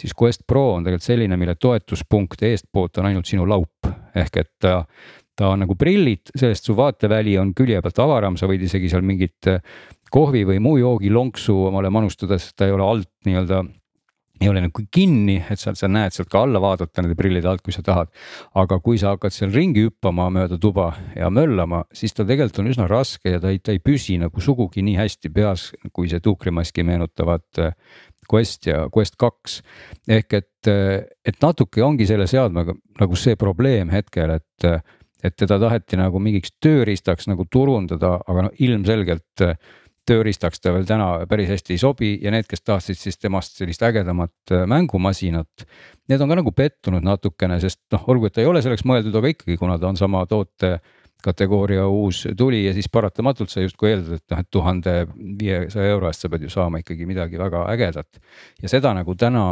siis Quest Pro on tegelikult selline, mille toetuspunkt eestpoolt on ainult sinu laup ehk et ta ta on nagu prillid, sellest su vaateväli on külje pealt avaram, sa võid isegi seal mingit kohvi või muu joogilonksu omale manustada, sest ta ei ole alt nii-öelda ei ole nagu kinni, et sa, sa näed sealt ka alla vaadata nende prillide alt, kui sa tahad. aga kui sa hakkad seal ringi hüppama mööda tuba ja möllama, siis ta tegelikult on üsna raske ja ta ei, ta ei püsi nagu sugugi nii hästi peas, kui see tuukrimaski meenutavad äh, Quest ja Quest kaks. ehk et, äh, et natuke ongi selle seadmega nagu see probleem hetkel, et, äh, et teda taheti nagu mingiks tööriistaks nagu turundada, aga no ilmselgelt tööriistaks ta veel täna päris hästi ei sobi ja need, kes tahtsid siis temast sellist ägedamat äh, mängumasinat. Need on ka nagu pettunud natukene, sest noh, olgu, et ta ei ole selleks mõeldud, aga ikkagi, kuna ta on sama toote kategooria uus tuli ja siis paratamatult sa justkui eeldad, et noh, et tuhande viiesaja euro eest sa pead ju saama ikkagi midagi väga ägedat. ja seda nagu täna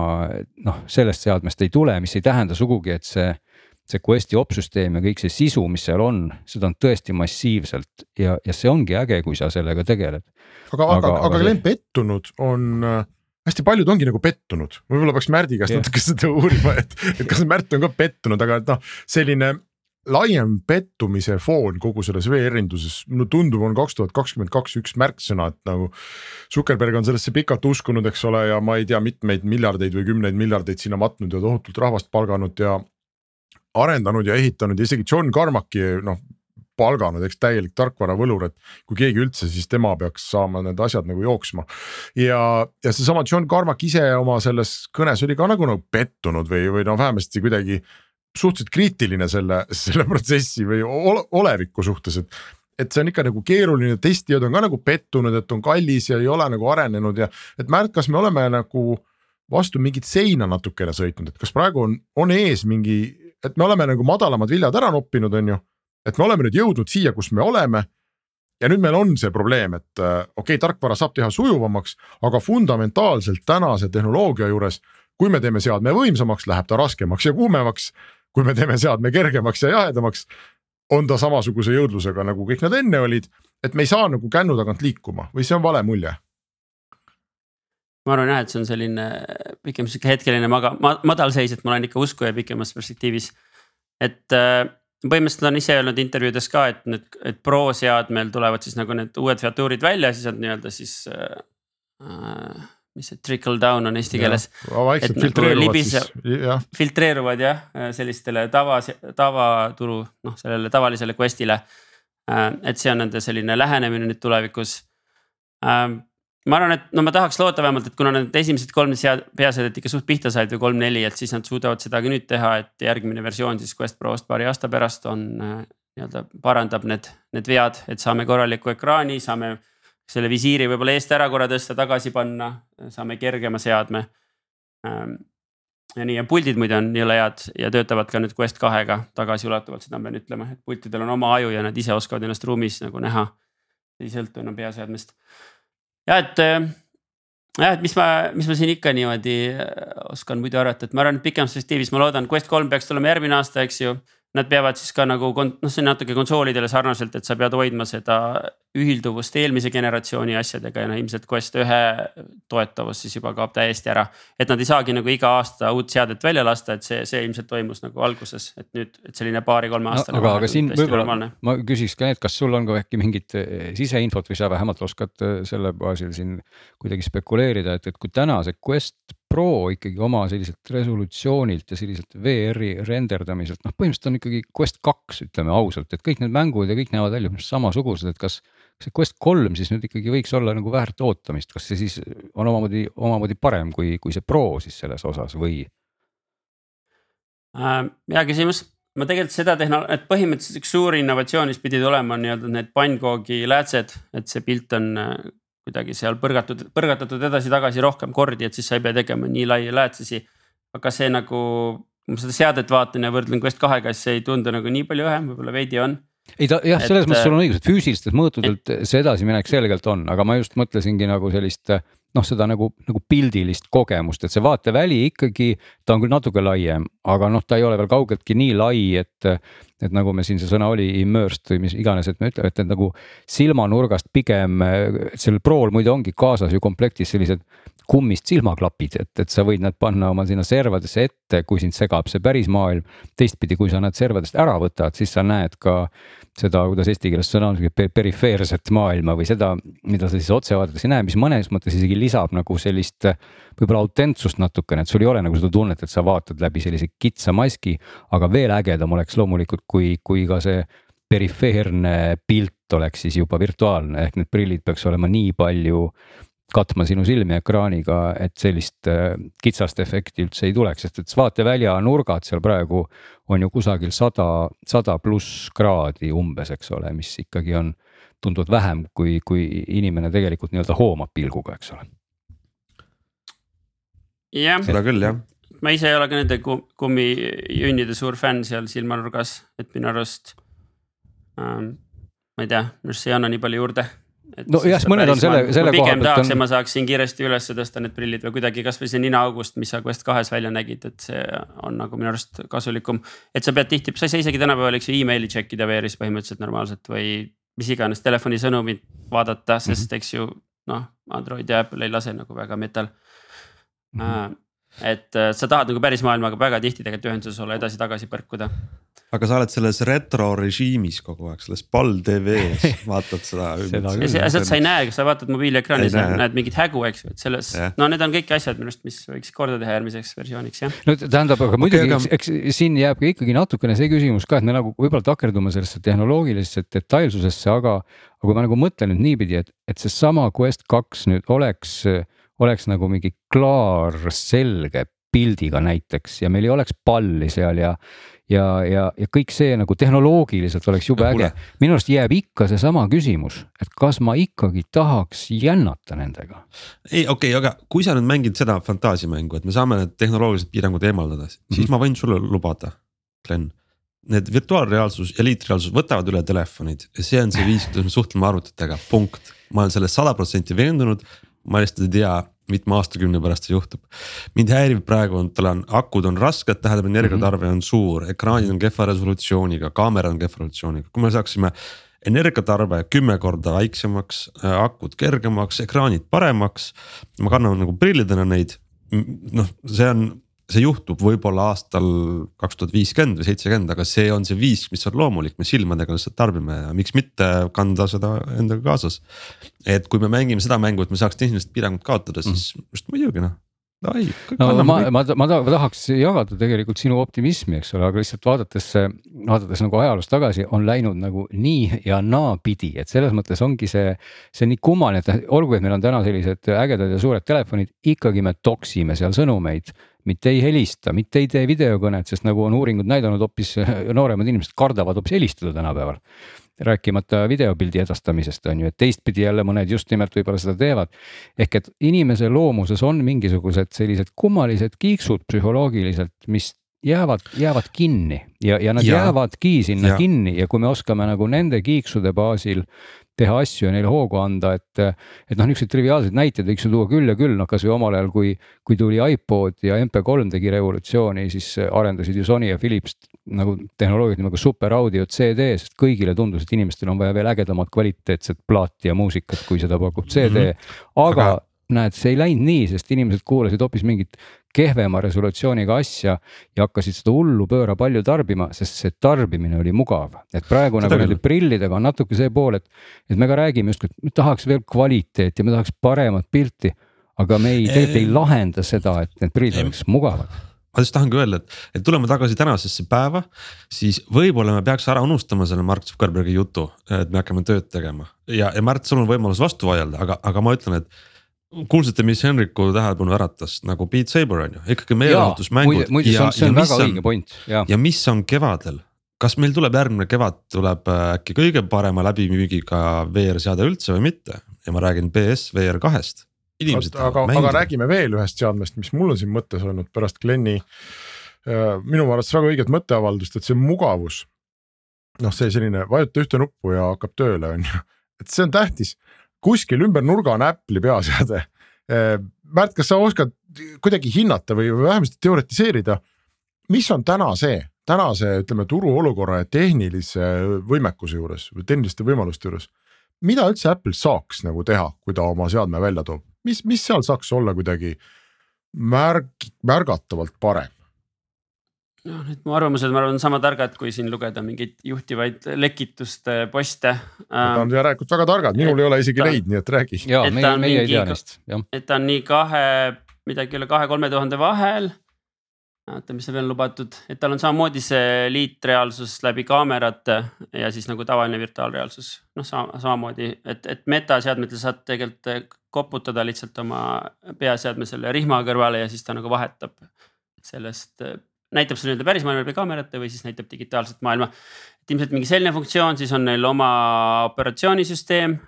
noh, sellest seadmest ei tule, mis ei tähenda sugugi, et see see Questi opsüsteem ja kõik see sisu, mis seal on, seda on tõesti massiivselt ja, ja see ongi äge, kui sa sellega tegeled. aga, aga, aga, aga Glen see... pettunud on äh, hästi paljud ongi nagu pettunud, võib-olla peaks Märdi käest yeah. natuke seda uurima, et, et kas Märt on ka pettunud, aga et noh, selline laiem pettumise foon kogu selles VR-induses, no tundub, on kaks tuhat kakskümmend kaks üks märksõna, et nagu. Zuckerberg on sellesse pikalt uskunud, eks ole, ja ma ei tea, mitmeid miljardeid või kümneid miljardeid sinna matnud ja tohutult rahvast palganud ja arendanud ja ehitanud ja isegi John Carmacki noh palganud, eks täielik tarkvaravõlur, et kui keegi üldse, siis tema peaks saama need asjad nagu jooksma. ja, ja seesama John Carmack ise oma selles kõnes oli ka nagu, nagu pettunud või, või no vähemasti kuidagi suhteliselt kriitiline selle, selle protsessi või oleviku suhtes, et et see on ikka nagu keeruline, testijad on ka nagu pettunud, et on kallis ja ei ole nagu arenenud ja et Märt, kas me oleme nagu vastu mingit seina natukene sõitnud, et kas praegu on, on ees mingi, et me oleme nagu madalamad viljad ära noppinud, on ju. et me oleme nüüd jõudnud siia, kus me oleme. ja nüüd meil on see probleem, et äh, okei okay,, tarkvara saab teha sujuvamaks, aga fundamentaalselt tänase tehnoloogia juures, kui me teeme seadme võimsamaks, läheb ta raskemaks ja kuumemaks. kui me teeme seadme kergemaks ja jahedamaks, on ta samasuguse jõudlusega nagu kõik nad enne olid, et me ei saa nagu kännu tagant liikuma või see on vale mulje ma arvan jah, et see on selline pigem sihuke hetkeline maga- ma,, madalseis, et ma olen ikka uskuja pikemas perspektiivis. et äh, põhimõtteliselt on ise öelnud intervjuudes ka, et need, et Pro seadmel tulevad siis nagu need uued featuurid välja, siis on nii-öelda siis äh, äh,. mis see trickle down on eesti keeles. vaikselt nagu filtreeruvad siis, jah. filtreeruvad jah, sellistele tava, tavaturu, noh sellele tavalisele quest'ile äh,. et see on nende selline lähenemine nüüd tulevikus äh, ma arvan, et no ma tahaks loota vähemalt, et kuna need esimesed kolm sead-, peaseadet ikka suht pihta said või kolm-neli, et siis nad suudavad seda ka nüüd teha, et järgmine versioon siis Quest Prost paari aasta pärast on äh, nii-öelda parandab need, need vead, et saame korraliku ekraani, saame. selle visiiri võib-olla eest ära korra tõsta, tagasi panna, saame kergema seadme. Ähm, ja nii ja puldid muide on jõle head ja töötavad ka nüüd Quest kahega tagasiulatuvalt, seda ma pean ütlema, et pultidel on oma aju ja nad ise oskavad ennast ruumis nagu näha. ei sõltu enam peaseadmest ja et äh, jah, et mis ma, mis ma siin ikka niimoodi äh, oskan muidu arvata, et ma arvan, et pikemas perspektiivis ma loodan, Quest kolm peaks tulema järgmine aasta, eks ju. Nad peavad siis ka nagu noh, see on natuke konsoolidele sarnaselt, et sa pead hoidma seda ühilduvust eelmise generatsiooni asjadega ja no ilmselt Quest ühe toetavus siis juba kaob täiesti ära. et nad ei saagi nagu iga aasta uut seadet välja lasta, et see, see ilmselt toimus nagu alguses, et nüüd, et selline paari-kolme aastane no,. aga, aga siin võib-olla ma küsiks ka, et kas sul on ka äkki mingit eh, siseinfot või sa vähemalt oskad eh, selle baasil siin kuidagi spekuleerida, et, et kui täna see Quest Pro ikkagi oma selliselt resolutsioonilt ja selliselt VR-i renderdamiselt, noh, põhimõtteliselt on ikkagi Quest kaks, ütleme ausalt, et kõik need mängud ja kõik näevad välja samasugused, et kas. see Quest kolm siis nüüd ikkagi võiks olla nagu väärt ootamist, kas see siis on omamoodi, omamoodi parem kui, kui see Pro siis selles osas või äh,? hea küsimus, ma tegelikult seda tehno-, et põhimõtteliselt üks suur innovatsioon, mis pidi tulema, on nii-öelda need pannkoogi läätsed, et see pilt on kuidagi seal põrgatud, põrgatatud edasi-tagasi rohkem kordi, et siis sa ei pea tegema nii laia läätsesi. aga see nagu, kui ma seda seadet vaatan ja võrdlen Quest kahega, siis see ei tundu nagu nii palju õhem, võib-olla veidi on ei ta jah, selles mõttes sul on õigus, et füüsilistelt mõõtudelt et, see edasiminek selgelt on, aga ma just mõtlesingi nagu sellist noh, seda nagu, nagu pildilist kogemust, et see vaateväli ikkagi, ta on küll natuke laiem, aga noh, ta ei ole veel kaugeltki nii lai, et. et nagu me siin see sõna oli, immersed või mis iganes, et me ütleme, et need nagu silmanurgast pigem, sellel Prol muide ongi kaasas ju komplektis sellised kummist silmaklapid, et, et sa võid nad panna oma sinna servadesse ette, kui sind segab see päris maailm. teistpidi, kui sa nad servadest ära võtad, siis sa näed ka seda, kuidas eesti keeles sõna on, perifeerset maailma või seda, mida sa siis otse vaadates ei näe, mis mõnes mõttes isegi lisab nagu sellist võib-olla autentsust natukene, et sul ei ole nagu seda tunnet, et sa vaatad läbi sellise kitsa maski. aga veel ägedam oleks loomulikult, kui, kui ka see perifeerne pilt oleks siis juba virtuaalne, ehk need prillid peaks olema nii palju katma sinu silmi ekraaniga, et sellist äh, kitsast efekti üldse ei tuleks, sest et vaatevälja nurgad seal praegu on ju kusagil sada, sada pluss kraadi umbes, eks ole, mis ikkagi on tunduvalt vähem, kui, kui inimene tegelikult nii-öelda hoomab pilguga, eks ole. jah, seda küll jah. ma ise ei ole ka nende kummijunnide suur fänn seal silmanurgas, et minu arust ähm,. ma ei tea, minu arust see ei anna nii palju juurde nojah, mõned on selle, selle koha pealt. pigem tahaks on..., et ma saaksin kiiresti üles tõsta need prillid või kuidagi kasvõi see ninaaugust, mis sa Quest kahes välja nägid, et see on nagu minu arust kasulikum. et sa pead tihti, sa ei saa isegi tänapäeval, eks ju emaili check ida VR-is põhimõtteliselt normaalselt või mis iganes telefonisõnumit vaadata, sest mm -hmm. eks ju noh, Android ja Apple ei lase nagu väga metal mm. -hmm. Et äh, sa tahad nagu päris maailmaga väga tihti tegelikult ühenduses olla, edasi-tagasi põrkuda. aga sa oled selles retro režiimis kogu aeg, selles pall tv-s vaatad seda. Seda küll, see, asjad sa ei näe, kui sa vaatad mobiiliekraani, sa näe. näed mingit hägu, eks ju, et selles no need on kõik asjad minu arust, mis võiks korda teha järgmiseks versiooniks jah. no tähendab, aga muidugi aga- okay, eks, eks siin jääb ka ikkagi natukene see küsimus ka, et me nagu võib-olla takerdume sellesse tehnoloogilisesse detailsusesse, aga. aga kui ma nagu mõtlen nüüd niipidi, et, et seesama Quest kaks nüüd oleks, oleks nagu mingi klaar, selge pildiga näiteks ja meil ei oleks palli seal ja. ja, ja, ja kõik see nagu tehnoloogiliselt oleks jube äge minu arust jääb ikka seesama küsimus, et kas ma ikkagi tahaks jännata nendega. ei, okei okay,, aga kui sa nüüd mängid seda fantaasiamängu, et me saame need tehnoloogilised piirangud eemaldada, siis mm. -hmm. ma võin sulle lubada, Glen. Need virtuaalreaalsus ja liitreaalsus võtavad üle telefonid ja see on see viis, kuidas me suhtleme arvutitega, punkt. ma olen selles sada protsenti veendunud, ma lihtsalt ei tea mitme aastakümne pärast see juhtub. mind häirib praegu on, tal on akud on rasked, tähendab energiatarve on suur, ekraanid on kehva resolutsiooniga, kaamera on kehva resolutsiooniga, kui me saaksime energiatarve kümme korda väiksemaks, akud kergemaks, ekraanid paremaks. ma kannan nagu prillidena neid, noh, see on, see juhtub võib-olla aastal kaks tuhat viiskümmend või seitsekümmend, aga see on see viis, mis on loomulik, me silmadega lihtsalt tarbime ja miks mitte kanda seda endaga kaasas. et kui me mängime seda mängu, et me saaks tehnilised piirangud kaotada, siis just muidugi noh. Ai, no ma, ma, ma, tahaks jagada tegelikult sinu optimismi, eks ole, aga lihtsalt vaadates, vaadates nagu ajaloos tagasi, on läinud nagu nii ja naapidi, et selles mõttes ongi see, see nii kummaline, et olgu, et meil on täna sellised ägedad ja suured telefonid, ikkagi me toksime seal sõnumeid mitte ei helista, mitte ei tee videokõnet, sest nagu on uuringud näidanud, hoopis nooremad inimesed kardavad hoopis helistada tänapäeval. Rääkimata videopildi edastamisest on ju, et teistpidi jälle mõned just nimelt võib-olla seda teevad. ehk et inimese loomuses on mingisugused sellised kummalised kiiksud psühholoogiliselt, mis jäävad, jäävad kinni ja, ja nad ja. Jäävadki sinna ja. kinni ja kui me oskame nagu nende kiiksude baasil teha asju ja neile hoogu anda, et, et noh, niisuguseid triviaalseid näiteid võiks ju tuua küll ja küll, noh kasvõi omal ajal, kui, kui tuli iPod ja MP3 tegi revolutsiooni, siis arendasid ju Sony ja Philips nagu tehnoloogiat nimega super audio CD, sest kõigile tundus, et inimestel on vaja veel ägedamat kvaliteetset plaati ja muusikat, kui seda pakub CD mm, -hmm. aga, aga näed, see ei läinud nii, sest inimesed kuulasid hoopis mingit kehvema resolutsiooniga asja ja hakkasid seda hullu pööra palju tarbima, sest see tarbimine oli mugav. et praegu Seda nagu nende prillidega on natuke see pool, et, et me ka räägime justkui, et me tahaks veel kvaliteeti me tahaks paremat pilti. aga me ei, tegelikult ei lahenda seda, et need prillid oleks mugavad. Ma just tahangi öelda, et, et tuleme tagasi tänasesse päeva, siis võib-olla me peaks ära unustama selle Mark Zuckerbergi jutu, et me hakkame tööd tegema ja, ja Märt, sul on võimalus vastu vaielda, aga, aga ma ütlen, et. kuulsite, mis Henriku tähelepanu äratas nagu Beat Saber on ju, ikkagi meelelahutusmängud. muide, see on, see on väga õige point, ja mis on kevadel, kas meil tuleb järgmine kevad, tuleb äh, äkki kõige parema läbimüügiga VR-seade üldse või mitte ja ma räägin BS VR kahest. Inimesed aga, aga räägime veel ühest seadmest, mis mul on siin mõttes olnud pärast Glenni äh, minu arvates väga õiget mõtteavaldust, et see mugavus. noh, see selline vajuta ühte nuppu ja hakkab tööle, on ju, et see on tähtis. kuskil ümber nurga on Apple'i peaseade. Märt, kas sa oskad kuidagi hinnata või või vähemasti teoritiseerida, mis on täna see, tänase ütleme turuolukorra ja tehnilise võimekuse juures või tehniliste võimaluste juures mida üldse Apple saaks nagu teha, kui ta oma seadme välja toob, mis, mis seal saaks olla kuidagi märg-, märgatavalt parem? noh, need mu arvamused, ma arvan, on sama targad, kui siin lugeda mingeid juhtivaid lekituste poste. Nad on järelikult väga targad, minul ei ole isegi ta- neid, nii et räägi. et meie, ta on mingi et ta on nii kahe, midagi üle kahe-kolme tuhande vahel. Oota, mis seal veel lubatud, et tal on samamoodi see liitreaalsus läbi kaamerate ja siis nagu tavaline virtuaalreaalsus. noh, sama, samamoodi, et, et metaseadmetel saad tegelikult koputada lihtsalt oma peaseadme selle rihma kõrvale ja siis ta nagu vahetab sellest. näitab sulle nii-öelda päris maailma läbi kaamerate või siis näitab digitaalset maailma. et ilmselt mingi selline funktsioon, siis on neil oma operatsioonisüsteem,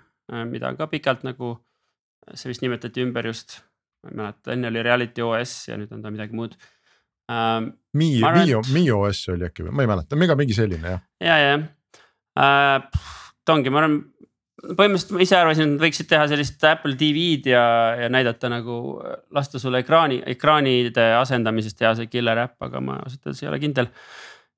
mida on ka pikalt nagu see vist nimetati ümber just, ma ei mäleta, enne oli Reality OS ja nüüd on ta midagi muud ähm,. Mi, Ma arvan, Mi, et- Mi OS oli äkki või ma ei mäleta, ega mingi selline jah. ja, ja äh, ta ongi, ma arvan, põhimõtteliselt ma ise arvasin, et nad võiksid teha sellist Apple TV-d ja, ja näidata nagu lasta sulle ekraani, ekraanide asendamisest teha see killer äpp, aga ma ausalt öeldes ei ole kindel.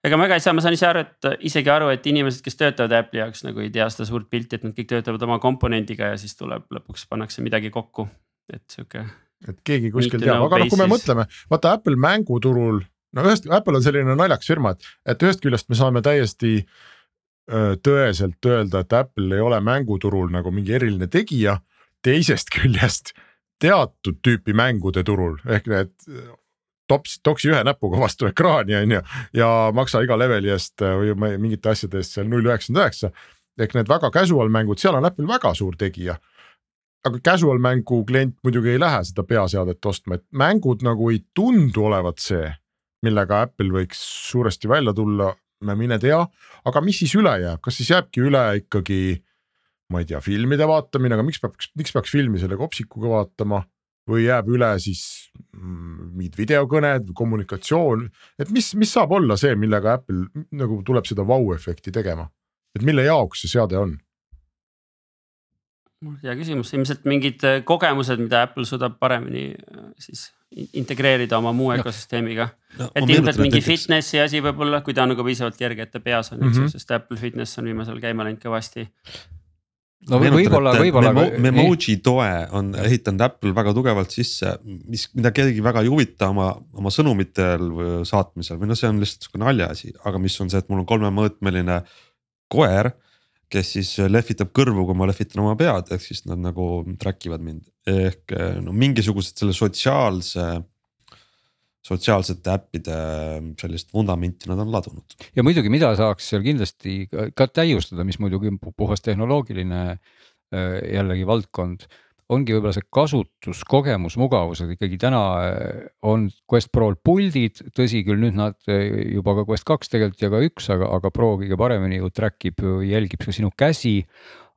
ega ma väga ei saa, ma saan ise aru, et isegi aru, et inimesed, kes töötavad Apple'i jaoks nagu ei tea seda suurt pilti, et nad kõik töötavad oma komponendiga ja siis tuleb lõpuks pannakse midagi kokku. et sihuke et keegi kuskil teab, aga noh, kui me mõtleme, vaata Apple mänguturul, no ühest, Apple on selline naljakas firma, et, et ühest küljest me saame täiesti tõeselt öelda, et Apple ei ole mänguturul nagu mingi eriline tegija. teisest küljest teatud tüüpi mängude turul ehk need tops, toksi ühe näpuga vastu ekraani on ju ja maksa iga leveli eest või mingite asjade eest seal null üheksakümmend üheksa. ehk need väga casual mängud, seal on Apple väga suur tegija. Aga casual mängu klient muidugi ei lähe seda peaseadet ostma, et mängud nagu ei tundu olevat see, millega Apple võiks suuresti välja tulla, me mine tea, aga mis siis üle jääb, kas siis jääbki üle ikkagi ma ei tea, filmide vaatamine, aga miks peaks, miks peaks filmi selle kopsikuga vaatama? Või jääb üle siis mm, mingid videokõned, kommunikatsioon, et mis, mis saab olla see, millega Apple nagu tuleb seda vau-efekti tegema, et mille jaoks see seade on? Hea küsimus, ilmselt mingid äh, kogemused, mida Apple suudab paremini äh, siis in- integreerida oma muu ökosüsteemiga. No, et ilmselt mingi näiteks- fitnessi asi võib-olla, kui ta on nagu piisavalt kerge, et ta peas on, eks ju Mhm. -hmm. sest Apple Fitness on viimasel käima läinud kõvasti. no võib-olla, võib-olla. Memo, Memoji toe on ehitanud Apple väga tugevalt sisse, mis, mida kellelgi väga ei huvita oma, oma sõnumitel või saatmisel või noh, see on lihtsalt sihuke naljaasi, aga mis on see, et mul on kolmemõõtmeline koer. Kes siis lehvitab kõrvu, kui ma lehvitan oma pead, ehk siis nad nagu track ivad mind ehk no mingisugused selle sotsiaalse. sotsiaalsete äppide sellist vundamenti nad on ladunud. ja muidugi, mida saaks seal kindlasti ka- täiustada, mis muidugi on pu- puhas tehnoloogiline äh, jällegi valdkond. Ongi võib-olla see kasutuskogemus, mugavus, et ikkagi täna äh, on Quest Prol puldid, tõsi küll, nüüd nad äh, juba ka Quest kaks tegelikult ja ka üks, aga, aga Pro kõige paremini ju track ib, jälgib ka sinu käsi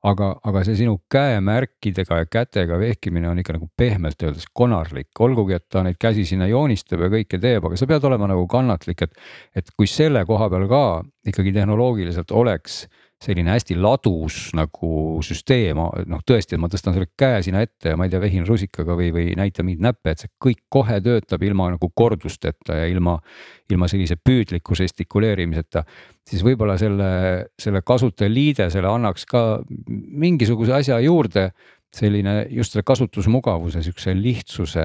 aga, aga see sinu käemärkidega ja kätega vehkimine on ikka nagu pehmelt öeldes konarlik, olgugi et ta neid käsi sinna joonistab ja kõike teeb, aga sa pead olema nagu kannatlik, et. et kui selle koha peal ka ikkagi tehnoloogiliselt oleks selline hästi ladus nagu süsteem, noh tõesti, et ma tõstan selle käe sinna ette ja ma ei tea, vehin rusikaga või, või näitan mingeid näppe, et see kõik kohe töötab ilma nagu kordusteta ja ilma. ilma sellise püüdliku žestikuleerimiseta, siis võib-olla selle, selle kasutajaliidesele annaks ka mingisuguse asja juurde selline just selle kasutusmugavuse, siukse lihtsuse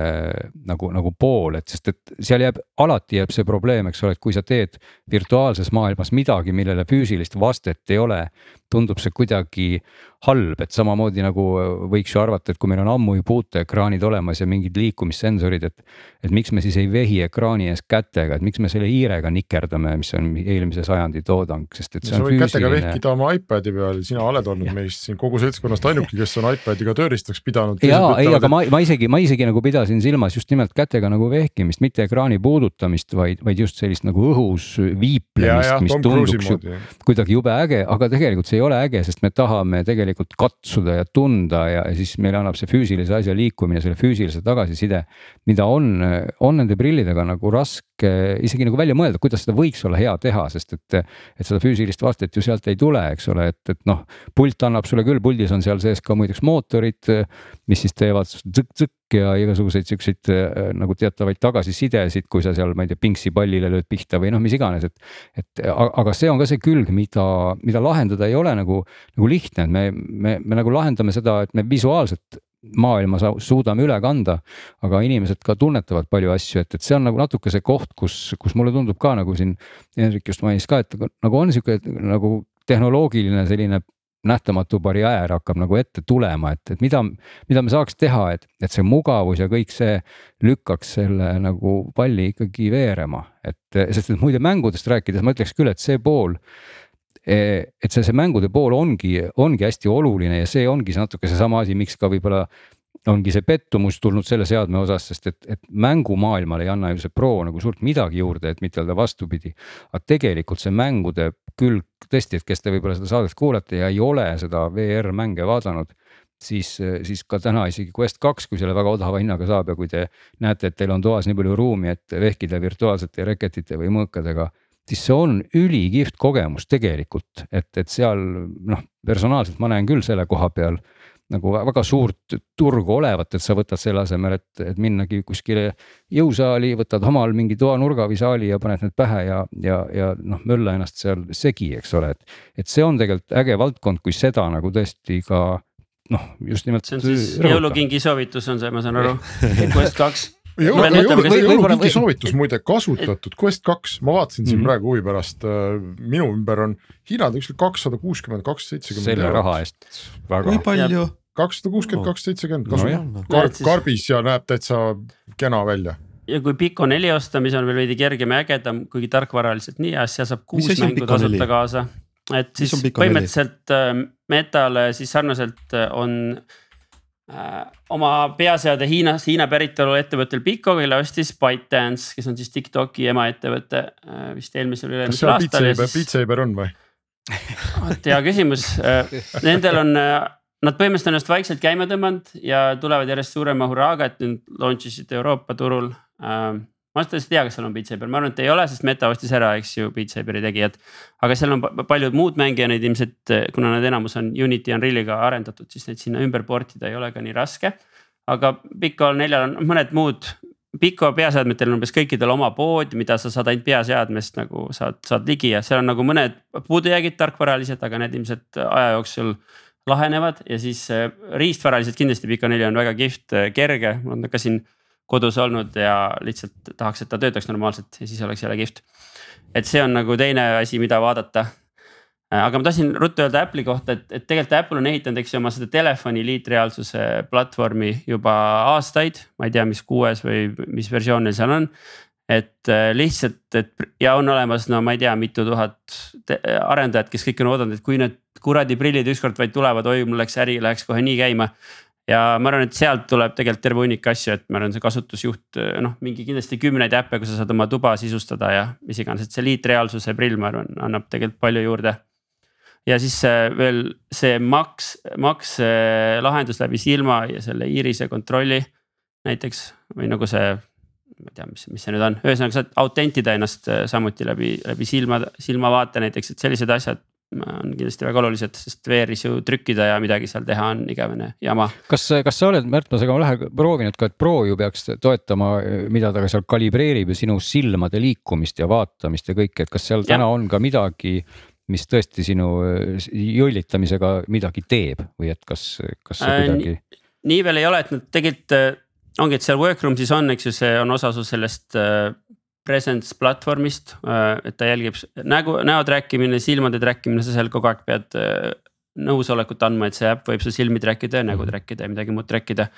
nagu, nagu pool, et sest, et seal jääb, alati jääb see probleem, eks ole, et kui sa teed virtuaalses maailmas midagi, millele füüsilist vastet ei ole. Tundub see kuidagi halb, et samamoodi nagu võiks ju arvata, et kui meil on ammu ju puuteekraanid olemas ja mingid liikumissensorid, et. et miks me siis ei vehi ekraani ees kätega, et miks me selle hiirega nikerdame, mis on eelmise sajandi toodang, sest et see on võid kätega füüsiline. vehkida oma iPad'i peal, sina oled olnud meist siin kogu seltskonnast ainuke, kes on iPad'iga tööriistaks pidanud. ja ei, aga ma, ma isegi, ma isegi nagu pidasin silmas just nimelt kätega nagu vehkimist, mitte ekraani puudutamist, vaid, vaid just sellist nagu õhus viiplemist, mis tunduks ju kuidagi jube äge, aga tegelikult see ei ole äge, sest me tahame tegelikult katsuda ja tunda ja, ja siis meile annab see füüsilise asja liikumine, selle füüsilise tagasiside. mida on, on nende prillidega nagu raske isegi nagu välja mõelda, kuidas seda võiks olla hea teha, sest et. et seda füüsilist vastet ju sealt ei tule, eks ole, et, et noh, pult annab sulle küll, puldis on seal sees ka muideks mootorid, mis siis teevad tsõkk-tsõkk ja igasuguseid siukseid nagu teatavaid tagasisidesid, kui sa seal, ma ei tea, pingsi pallile lööd pihta või noh, mis iganes, et. et aga see on ka see külg, mida, mida lahendada ei ole nagu, nagu lihtne, et me, me, me nagu lahendame seda, et me visuaalselt maailma suudame üle kanda. aga inimesed ka tunnetavad palju asju, et, et see on nagu natuke see koht, kus, kus mulle tundub ka nagu siin. Hendrik just mainis ka, et nagu on sihuke nagu tehnoloogiline selline nähtamatu barjäär hakkab nagu ette tulema, et, et mida, mida me saaks teha, et, et see mugavus ja kõik see lükkaks selle nagu palli ikkagi veerema, et sest et muide mängudest rääkides ma ütleks küll, et see pool et see, see mängude pool ongi, ongi hästi oluline ja see ongi see natuke seesama asi, miks ka võib-olla ongi see pettumus tulnud selle seadme osas, sest et, et mängumaailmale ei anna ju see Pro nagu suurt midagi juurde, et mitte öelda vastupidi. aga tegelikult see mängude külg tõesti, et kes te võib-olla seda saadet kuulate ja ei ole seda VR mänge vaadanud siis, siis ka täna isegi Quest kaks, kui selle väga odava hinnaga saab ja kui te näete, et teil on toas nii palju ruumi, et vehkida virtuaalsete reketite või mõõkadega siis see on ülikihvt kogemus tegelikult, et, et seal noh, personaalselt ma näen küll selle koha peal nagu väga suurt turgu olevat, et sa võtad selle asemel, et, et minnagi kuskile jõusaali, võtad omal mingi toanurga või saali ja paned need pähe ja, ja, ja noh, mölla ennast seal segi, eks ole, et. et see on tegelikult äge valdkond, kui seda nagu tõesti ka noh, just nimelt. see on siis jõulukingi soovitus on see, ma saan aru, Quest kaks jõulu, jõulu, jõulukingi soovitus muide kasutatud Quest kaks, ma vaatasin siin mm -hmm. praegu huvi pärast, äh, minu ümber on hinnad ükskord kakssada kuuskümmend, kakssada seitsekümmend. selle raha eest väga. kui palju? kakssada kuuskümmend, kakssada seitsekümmend Kar, karbis ja näeb täitsa kena välja ja kui Pico neli osta, mis on veel veidi kergem ja ägedam, kuigi tarkvaraliselt nii seal saab kuus mängu tasuta kaasa. et siis põhimõtteliselt äh, Metale siis sarnaselt äh, on äh, oma peaseade Hiinas, Hiina päritolu ettevõttel Pico, kelle ostis ByteDance, kes on siis Tiktoki emaettevõte äh, vist eelmisel või üle-eelmisel aastal. kas seal Beat Saber on või? vot hea küsimus äh,, nendel on äh, nad põhimõtteliselt on ennast vaikselt käima tõmmanud ja tulevad järjest suurema hurraaga, et nüüd launch isid Euroopa turul äh, ma ausalt öeldes ei tea, kas seal on Beat Saber, ma arvan, et ei ole, sest Meta ostis ära, eks ju, Beat Saberi tegijad. aga seal on paljud muud mängijad, ilmselt, kuna nad enamus on Unity, Unreal'iga arendatud, siis neid sinna ümber port ida ei ole ka nii raske. aga Pico neljal on mõned muud, Pico peaseadmetel on umbes kõikidel oma pood, mida sa saad ainult peaseadmest nagu saad, saad ligi ja seal on nagu mõned puudujäägid tarkvaralised, aga need ilmselt aja jooksul lahenevad ja siis riistvaraliselt kindlasti Pico neli on väga kihvt, kerge, mul on ka siin kodus olnud ja lihtsalt tahaks, et ta töötaks normaalselt ja siis oleks jälle kihvt. et see on nagu teine asi, mida vaadata. aga ma tahtsin ruttu öelda Apple'i kohta, et, et tegelikult Apple on ehitanud, eks ju, oma seda telefoni liitreaalsuse platvormi juba aastaid, ma ei tea, mis kuues või mis versioon neil seal on et äh, lihtsalt, et ja on olemas, no ma ei tea, mitu tuhat arendajat, kes kõik on oodanud, et kui need kuradi prillid ükskord vaid tulevad, oi mul läks äri, läheks kohe nii käima ja ma arvan, et sealt tuleb tegelikult terve hunnik asju, et ma arvan, see kasutusjuht noh, mingi kindlasti kümneid äppe, kus sa saad oma tuba sisustada ja mis iganes, et see liitreaalsuse prill, ma arvan, annab tegelikult palju juurde. ja siis veel see Max, Max lahendus läbi silma ja selle iirise kontrolli näiteks või nagu see ma ei tea, mis, mis see nüüd on, ühesõnaga saad autentida ennast samuti läbi, läbi silma, silmavaate näiteks, et sellised asjad on kindlasti väga olulised, sest VR-is ju trükkida ja midagi seal teha on igavene jama. kas, kas sa oled, Märt, ma sega lähe proovinud ka, et Pro ju peaks toetama, mida ta ka seal kalibreerib ju sinu silmade liikumist ja vaatamist ja kõike, et kas seal ja. täna on ka midagi mis tõesti sinu jõllitamisega midagi teeb või et kas, kas see äh, kuidagi äh,? nii veel ei ole, et nad tegelikult äh, ongi, et seal workroom'is on, eks ju, see on osa su sellest äh, presence platvormist, äh, et ta jälgib nägu, näo track imine, silmade track imine, sa seal kogu aeg pead äh, nõusolekut andma, et see äpp võib su silmi track ida ja nägu mhm. track ida ja midagi muud track ida.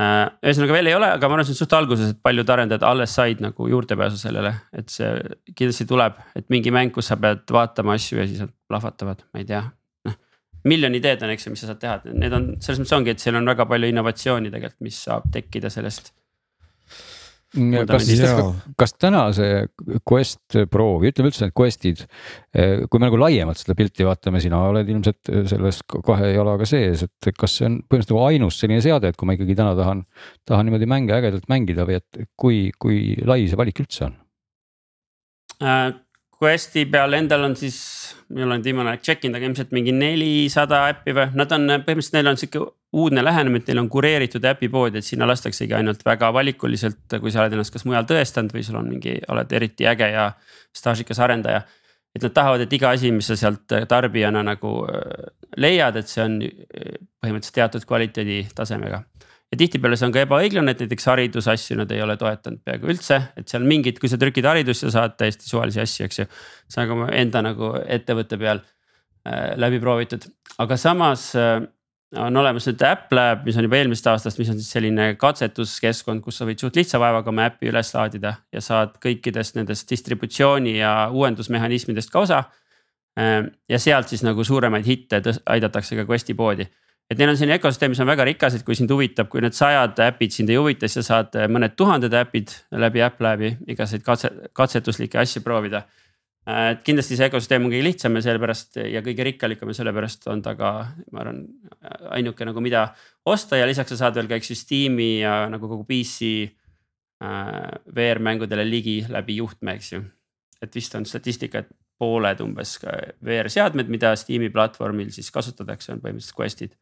Äh, ühesõnaga veel ei ole, aga ma arvan, see on suht alguses, et paljud arendajad alles said nagu juurdepääsu sellele, et see kindlasti tuleb, et mingi mäng, kus sa pead vaatama asju ja siis nad plahvatavad, ma ei tea. noh, miljon ideed on, eks ju, mis sa saad teha, need on selles mõttes ongi, et seal on väga palju innovatsiooni tegelikult, mis saab tekkida sellest kas, kas täna see Quest Pro või ütleme üldse need Questid, eh, kui me nagu laiemalt seda pilti vaatame, sina oled ilmselt selles kahe jalaga sees, et kas see on põhimõtteliselt nagu ainus selline seade, et kui ma ikkagi täna tahan, tahan niimoodi mänge ägedalt mängida või et kui, kui lai see valik üldse on äh,? Questi peal endal on siis, mul on viimane aeg check inud, aga ilmselt mingi nelisada äppi või, nad on põhimõtteliselt neil on sihuke uudne lähenemine, et neil on kureeritud äpipood, et sinna lastaksegi ainult väga valikuliselt, kui sa oled ennast kas mujal tõestanud või sul on mingi, oled eriti äge ja staažikas arendaja. et nad tahavad, et iga asi, mis sa sealt tarbijana nagu äh, leiad, et see on äh, põhimõtteliselt teatud kvaliteeditasemega ja tihtipeale see on ka ebaõiglane, et näiteks haridusasju nad ei ole toetanud peaaegu üldse, et seal mingid, kui sa trükid haridust, sa saad täiesti suvalisi asju, eks ju. see on ka enda nagu ettevõtte peal äh, läbi proovitud, aga samas äh, on olemas nüüd AppLab, mis on juba eelmisest aastast, mis on siis selline katsetuskeskkond, kus sa võid suht lihtsa vaevaga oma äppi üles laadida ja saad kõikidest nendest distributsiooni ja uuendusmehhanismidest ka osa. Äh, ja sealt siis nagu suuremaid hitte aidatakse ka Questi poodi et neil on selline ökosüsteem, mis on väga rikas, et kui sind huvitab, kui need sajad äpid sind ei huvita, siis sa saad mõned tuhanded äpid läbi AppLabi igasuguseid katse, katsetuslikke asju proovida. et kindlasti see ökosüsteem on kõige lihtsam ja sellepärast ja kõige rikkalikum ja sellepärast on ta ka, ma arvan, ainuke nagu mida osta ja lisaks sa saad veel ka eks ju Steam'i ja nagu kogu PC äh, VR mängudele ligi läbi juhtme, eks ju. et vist on statistika, et pooled umbes VR seadmed, mida Steam'i platvormil siis kasutatakse, on põhimõtteliselt Questid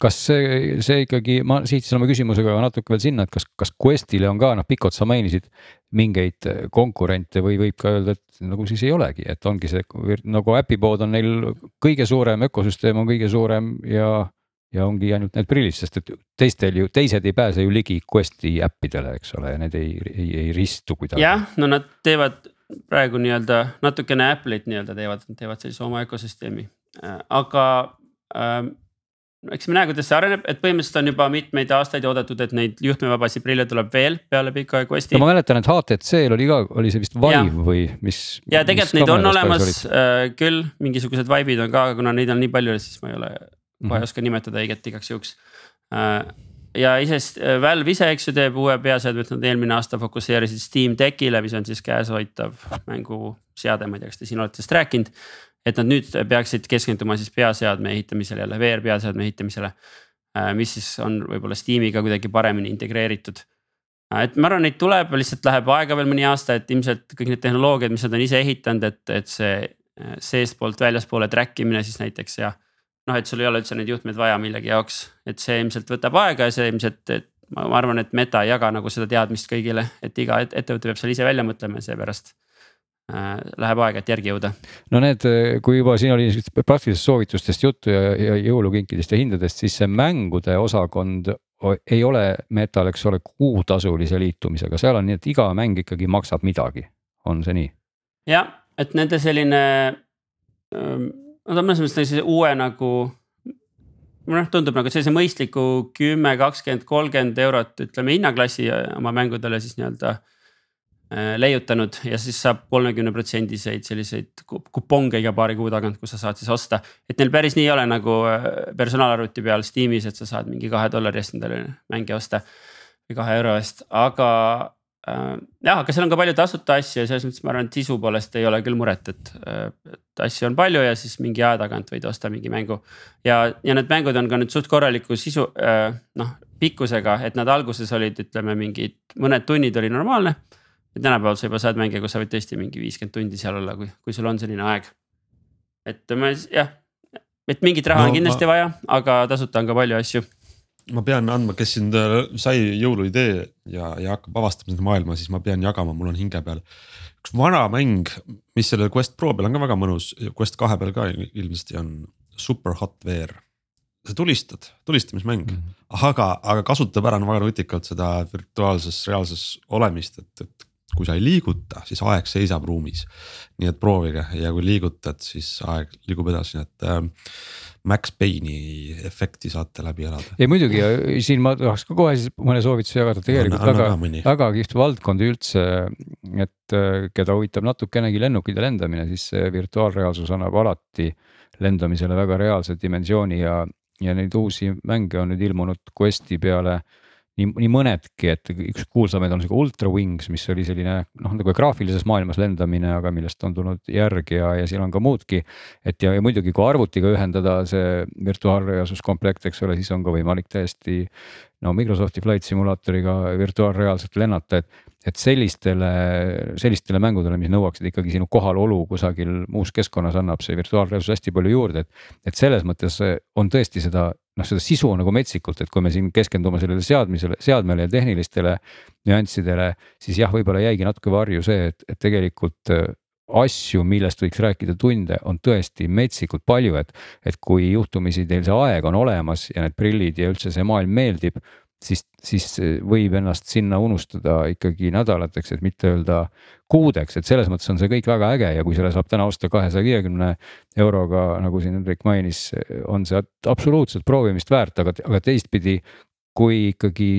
kas see, see ikkagi, ma sihtsin oma küsimusega natuke veel sinna, et kas, kas Questile on ka noh, Pikot, sa mainisid mingeid konkurente või võib ka öelda, et nagu siis ei olegi, et ongi see nagu äpipood on neil kõige suurem, ökosüsteem on kõige suurem ja ja ongi ainult need prillid, sest et teistel ju, teised ei pääse ju ligi Questi äppidele, eks ole, ja need ei, ei, ei ristu kuidagi. jah, no nad teevad praegu nii-öelda natukene Apple'it nii-öelda teevad, teevad sellise oma ökosüsteemi, äh, aga ähm, eks me näe, kuidas see areneb, et põhimõtteliselt on juba mitmeid aastaid oodatud, et neid juhtmevabasid prille tuleb veel peale pika quest'i. no ma mäletan, et HTC-l oli ka, oli see vist Vive ja. või mis. ja tegelikult neid on olemas äh, küll, mingisugused Vive'id on ka, aga kuna neid on nii palju, siis ma ei ole kohe mm -hmm. ei oska nimetada õiget igaks juhuks äh,. ja isest äh, Valve ise, eks ju, teeb uue peaseadme, et nad eelmine aasta fokusseerisid Steam Deckile, mis on siis käeshoitav mänguseade, ma ei tea, kas te siin olete sellest rääkinud. Et nad nüüd peaksid keskenduma siis peaseadme ehitamisele jälle, VR peaseadme ehitamisele. Äh, mis siis on võib-olla Steamiga kuidagi paremini integreeritud äh, et ma arvan, neid tuleb, lihtsalt läheb aega veel mõni aasta, et ilmselt kõik need tehnoloogiad, mis nad on ise ehitanud, et, et see seestpoolt väljaspoole track imine siis näiteks ja noh, et sul ei ole üldse neid juhtmeid vaja millegi jaoks, et see ilmselt võtab aega ja see ilmselt, et ma arvan, et Meta ei jaga nagu seda teadmist kõigile, et iga ettevõte peab seal ise välja mõtlema ja seepärast äh, läheb aega, et järgi jõuda. no need, kui juba siin oli praktilistest soovitustest juttu ja, ja jõulukinkidest ja hindadest, siis see mängude osakond ei ole Metal, eks ole, kuutasulise liitumisega, seal on nii, et iga mäng ikkagi maksab midagi, on see nii? jah, et nende selline ähm, Nad on mõnes mõttes sellise uue nagu noh, tundub nagu sellise mõistliku kümme, kakskümmend, kolmkümmend eurot, ütleme hinnaklassi oma mängudele siis nii-öelda äh, leiutanud ja siis saab kolmekümne protsendiseid selliseid kuponge iga paari kuu tagant, kus sa saad siis osta. et neil päris nii ei ole nagu äh, personaalarvuti peal Steamis, et sa saad mingi kahe dollari eest endale mänge osta. või kahe euro eest, aga Äh, jah, aga seal on ka palju tasuta asju ja selles mõttes ma arvan, et sisu poolest ei ole küll muret, et, äh, et asju on palju ja siis mingi aja tagant võid osta mingi mängu. ja, ja need mängud on ka nüüd suht korraliku sisu, äh, noh pikkusega, et nad alguses olid, ütleme mingid mõned tunnid oli normaalne. Tänapäeval sa juba saad mänge, kus sa võid tõesti mingi viiskümmend tundi seal olla, kui, kui sul on selline aeg. et ma jah, et mingit raha no, on kindlasti ma... vaja, aga tasuta on ka palju asju ma pean andma, kes siin sai jõuluidee ja, ja hakkab avastama seda maailma, siis ma pean jagama, mul on hinge peal. üks vana mäng, mis selle Quest Pro peal on ka väga mõnus, Quest kahe peal ka ilmselt on Super Hot VR. sa tulistad, tulistamismäng mm, -hmm. aga, aga kasutab ära väga nutikalt seda virtuaalses reaalses olemist, et, et kui sa ei liiguta, siis aeg seisab ruumis. nii et proovige ja kui liigutad, siis aeg liigub edasi, nii et äh, Max Payne'i efekti saate läbi elada. ei muidugi ja siin ma tahaks ka kohe siis mõne soovituse jagada, tegelikult anna, väga, väga kihvt valdkond üldse. et äh, keda huvitab natukenegi lennukid ja lendamine, siis virtuaalreaalsus annab alati lendamisele väga reaalse dimensiooni ja, ja neid uusi mänge on nüüd ilmunud Questi peale nii, nii mõnedki, et üks kuulsamaid on sihuke Ultra Wings, mis oli selline noh, nagu graafilises maailmas lendamine, aga millest on tulnud järg ja, ja siin on ka muudki. et ja, ja muidugi, kui arvutiga ühendada see virtuaalreaalsuskomplekt, eks ole, siis on ka võimalik täiesti no Microsofti Flight Simulatoriga virtuaalreaalselt lennata, et et sellistele, sellistele mängudele, mis nõuaksid ikkagi sinu kohalolu kusagil muus keskkonnas, annab see virtuaalreaalsus hästi palju juurde, et. et selles mõttes on tõesti seda, noh, seda sisu on nagu metsikult, et kui me siin keskendume sellele seadmisele, seadmele ja tehnilistele nüanssidele. siis jah, võib-olla jäigi natuke varju see, et, et tegelikult äh, asju, millest võiks rääkida tunde, on tõesti metsikult palju, et. et kui juhtumisi teil see aeg on olemas ja need prillid ja üldse see maailm meeldib, siis, siis võib ennast sinna unustada ikkagi nädalateks, et mitte öelda kuudeks, et selles mõttes on see kõik väga äge ja kui selle saab täna osta kahesaja viiekümne euroga, nagu siin Hendrik mainis, on see absoluutselt proovimist väärt, aga, aga teistpidi, kui ikkagi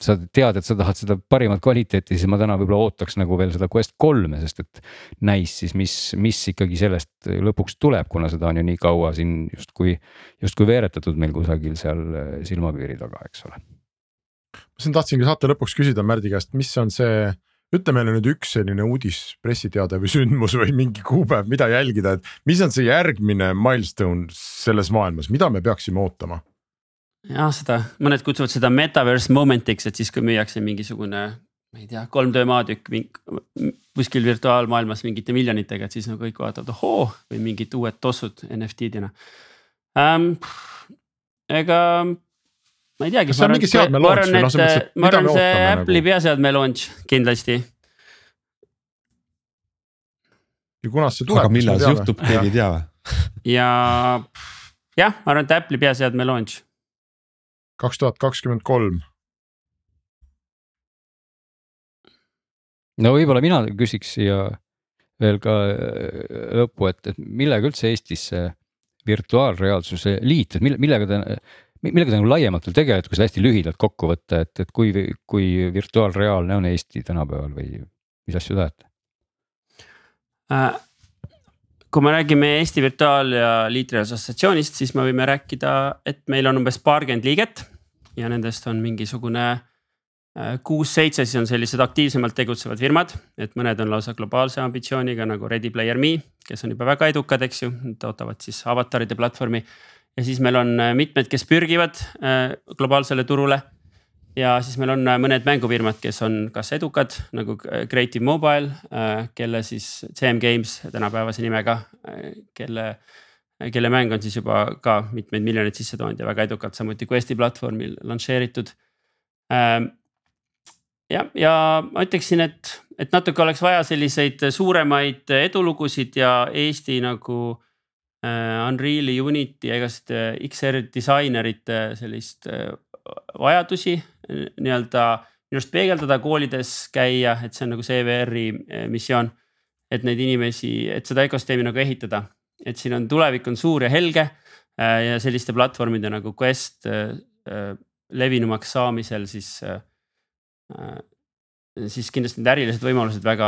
sa tead, et sa tahad seda parimat kvaliteeti, siis ma täna võib-olla ootaks nagu veel seda Quest kolme, sest et näis siis, mis, mis ikkagi sellest lõpuks tuleb, kuna seda on ju nii kaua siin justkui, justkui veeretatud meil kusagil seal silmapiiri taga, eks ole ma siin tahtsingi saate lõpuks küsida Märdi käest, mis on see, ütle meile nüüd üks selline uudis, pressiteade või sündmus või mingi kuupäev, mida jälgida, et mis on see järgmine milstone selles maailmas, mida me peaksime ootama? jah, seda, mõned kutsuvad seda metaverse momentiks, et siis kui müüakse mingisugune, ma ei tea, 3D maatükk kuskil virtuaalmaailmas mingite miljonitega, et siis nagu kõik vaatavad, ohoo, või mingid uued tossud NFT-dina ähm,. ega ma ei teagi. kas see on mingi seadme launch või noh, selles mõttes, et mida me ootame nagu? Apple'i peaseadme launch kindlasti. ja kunas see tuleb? aga millal see juhtub, keegi ei tea või? ja jah, ma arvan, et Apple'i peaseadme launch kaks tuhat kakskümmend kolm. no võib-olla mina küsiks siia veel ka äh, lõppu, et, et millega üldse Eestis see virtuaalreaalsuse liit, et mille, millega te, millega te nagu laiemalt veel tegelete, kui seda hästi lühidalt kokku võtta, et, et kui, kui virtuaalreaalne on Eesti tänapäeval või mis asju tahate äh,? kui me räägime Eesti Virtuaal- ja Liitreaalsuse Assotsiatsioonist, siis me võime rääkida, et meil on umbes paarkümmend liiget ja nendest on mingisugune äh, kuus-seitse siis on sellised aktiivsemalt tegutsevad firmad, et mõned on lausa globaalse ambitsiooniga nagu Ready Player Me, kes on juba väga edukad, eks ju, toodavad siis avataride platvormi. Ja siis meil on äh, mitmed, kes pürgivad äh, globaalsele turule. ja siis meil on mõned mängufirmad, kes on kas edukad nagu Creative Mobile, kelle siis CM Games tänapäevase nimega, kelle kelle mäng on siis juba ka mitmeid miljoneid sisse toonud ja väga edukalt samuti Questi platvormil lansseeritud. Ähm, jah, ja ma ütleksin, et, et natuke oleks vaja selliseid suuremaid edulugusid ja Eesti nagu äh, Unreal'i, Unity ja igasuguste XR disainerite sellist äh, vajadusi nii-öelda minu arust peegeldada koolides käia, et see on nagu CVR-i äh, missioon. et neid inimesi, et seda ökosüsteemi nagu ehitada et siin on tulevik on suur ja helge äh, ja selliste platvormide nagu Quest äh, äh, levinumaks saamisel, siis. siis kindlasti need ärilised võimalused väga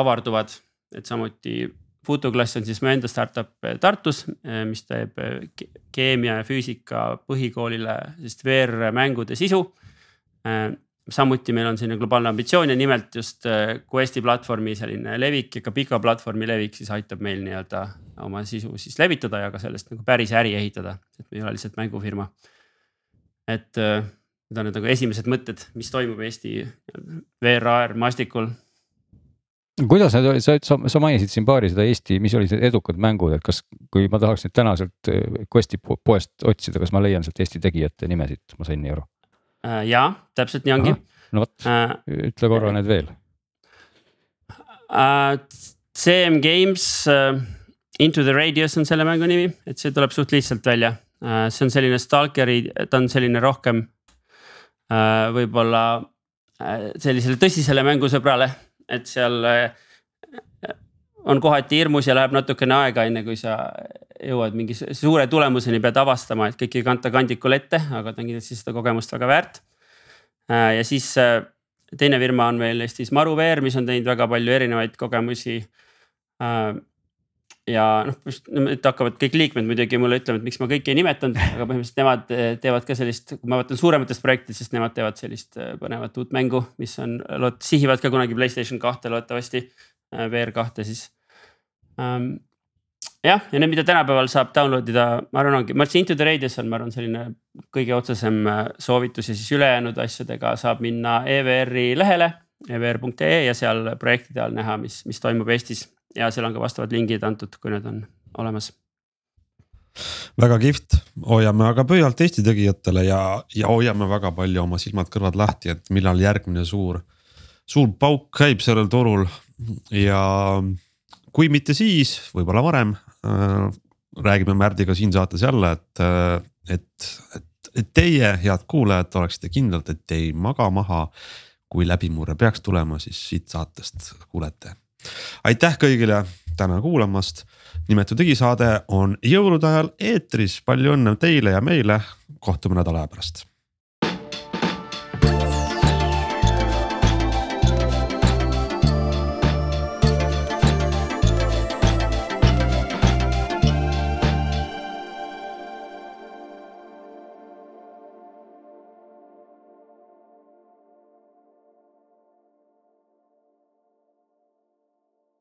avarduvad, et samuti Futuklass on siis mu enda startup Tartus, mis teeb keemia ja füüsika põhikoolile sellist VR-mängude sisu samuti meil on selline globaalne ambitsioon ja nimelt just Questi platvormi selline levik ja ka pika platvormi levik siis aitab meil nii-öelda oma sisu siis levitada ja ka sellest nagu päris äri ehitada, et me ei ole lihtsalt mängufirma. et need on need nagu esimesed mõtted, mis toimub Eesti VR-AR maastikul. Kuidas need olid, sa, sa, sa mainisid siin paari seda Eesti, mis olid need edukad mängud, et kas, kui ma tahaks nüüd täna sealt äh, Questi poest otsida, kas ma leian sealt Eesti tegijate nimesid, ma sain nii aru Äh, ja täpselt nii ongi. no vot äh,, ütle korra need veel äh,. CM Games uh, Into the Radius on selle mängu nimi, et see tuleb suht lihtsalt välja uh,. see on selline stalkeri, ta on selline rohkem uh, võib-olla uh, sellisele tõsisele mängusõbrale, et seal uh, on kohati hirmus ja läheb natukene aega, enne kui sa jõuad mingi suure tulemuseni, pead avastama, et kõik ei kanta kandikul ette, aga ta on kindlasti seda kogemust väga väärt. Äh, ja siis äh, teine firma on meil Eestis Maruveer, mis on teinud väga palju erinevaid kogemusi. Ja noh, nüüd hakkavad kõik liikmed muidugi mulle ütlema, et miks ma kõiki ei nimetanud, aga põhimõtteliselt nemad teevad ka sellist, kui ma vaatan suurematest projektidest, siis nemad teevad sellist põnevat uut mängu, mis on, sihivad ka kunagi Playstation kahte loodetavasti, VR kahte siis um, jah, ja need, mida tänapäeval saab download ida, ma arvan, ongi, ma ütlesin Into the Radius on, ma arvan, selline kõige otsesem soovitus ja siis ülejäänud asjadega saab minna EVR-i lehele. evr.ee ja seal projektide all näha, mis, mis toimub Eestis ja seal on ka vastavad lingid antud, kui need on olemas väga kihvt, hoiame aga pöialt Eesti tegijatele ja, ja hoiame väga palju oma silmad-kõrvad lahti, et millal järgmine suur, suur pauk käib sellel turul ja kui mitte siis, võib-olla varem äh, räägime Märdiga siin saates jälle, et, äh, et, et, et teie, head kuulajad, oleksite kindlad, et ei maga maha. kui läbimurre peaks tulema, siis siit saatest kuulete. Aitäh kõigile täna kuulamast. nimetu digisaade on jõulude ajal eetris, palju õnne teile ja meile. kohtume nädala aja pärast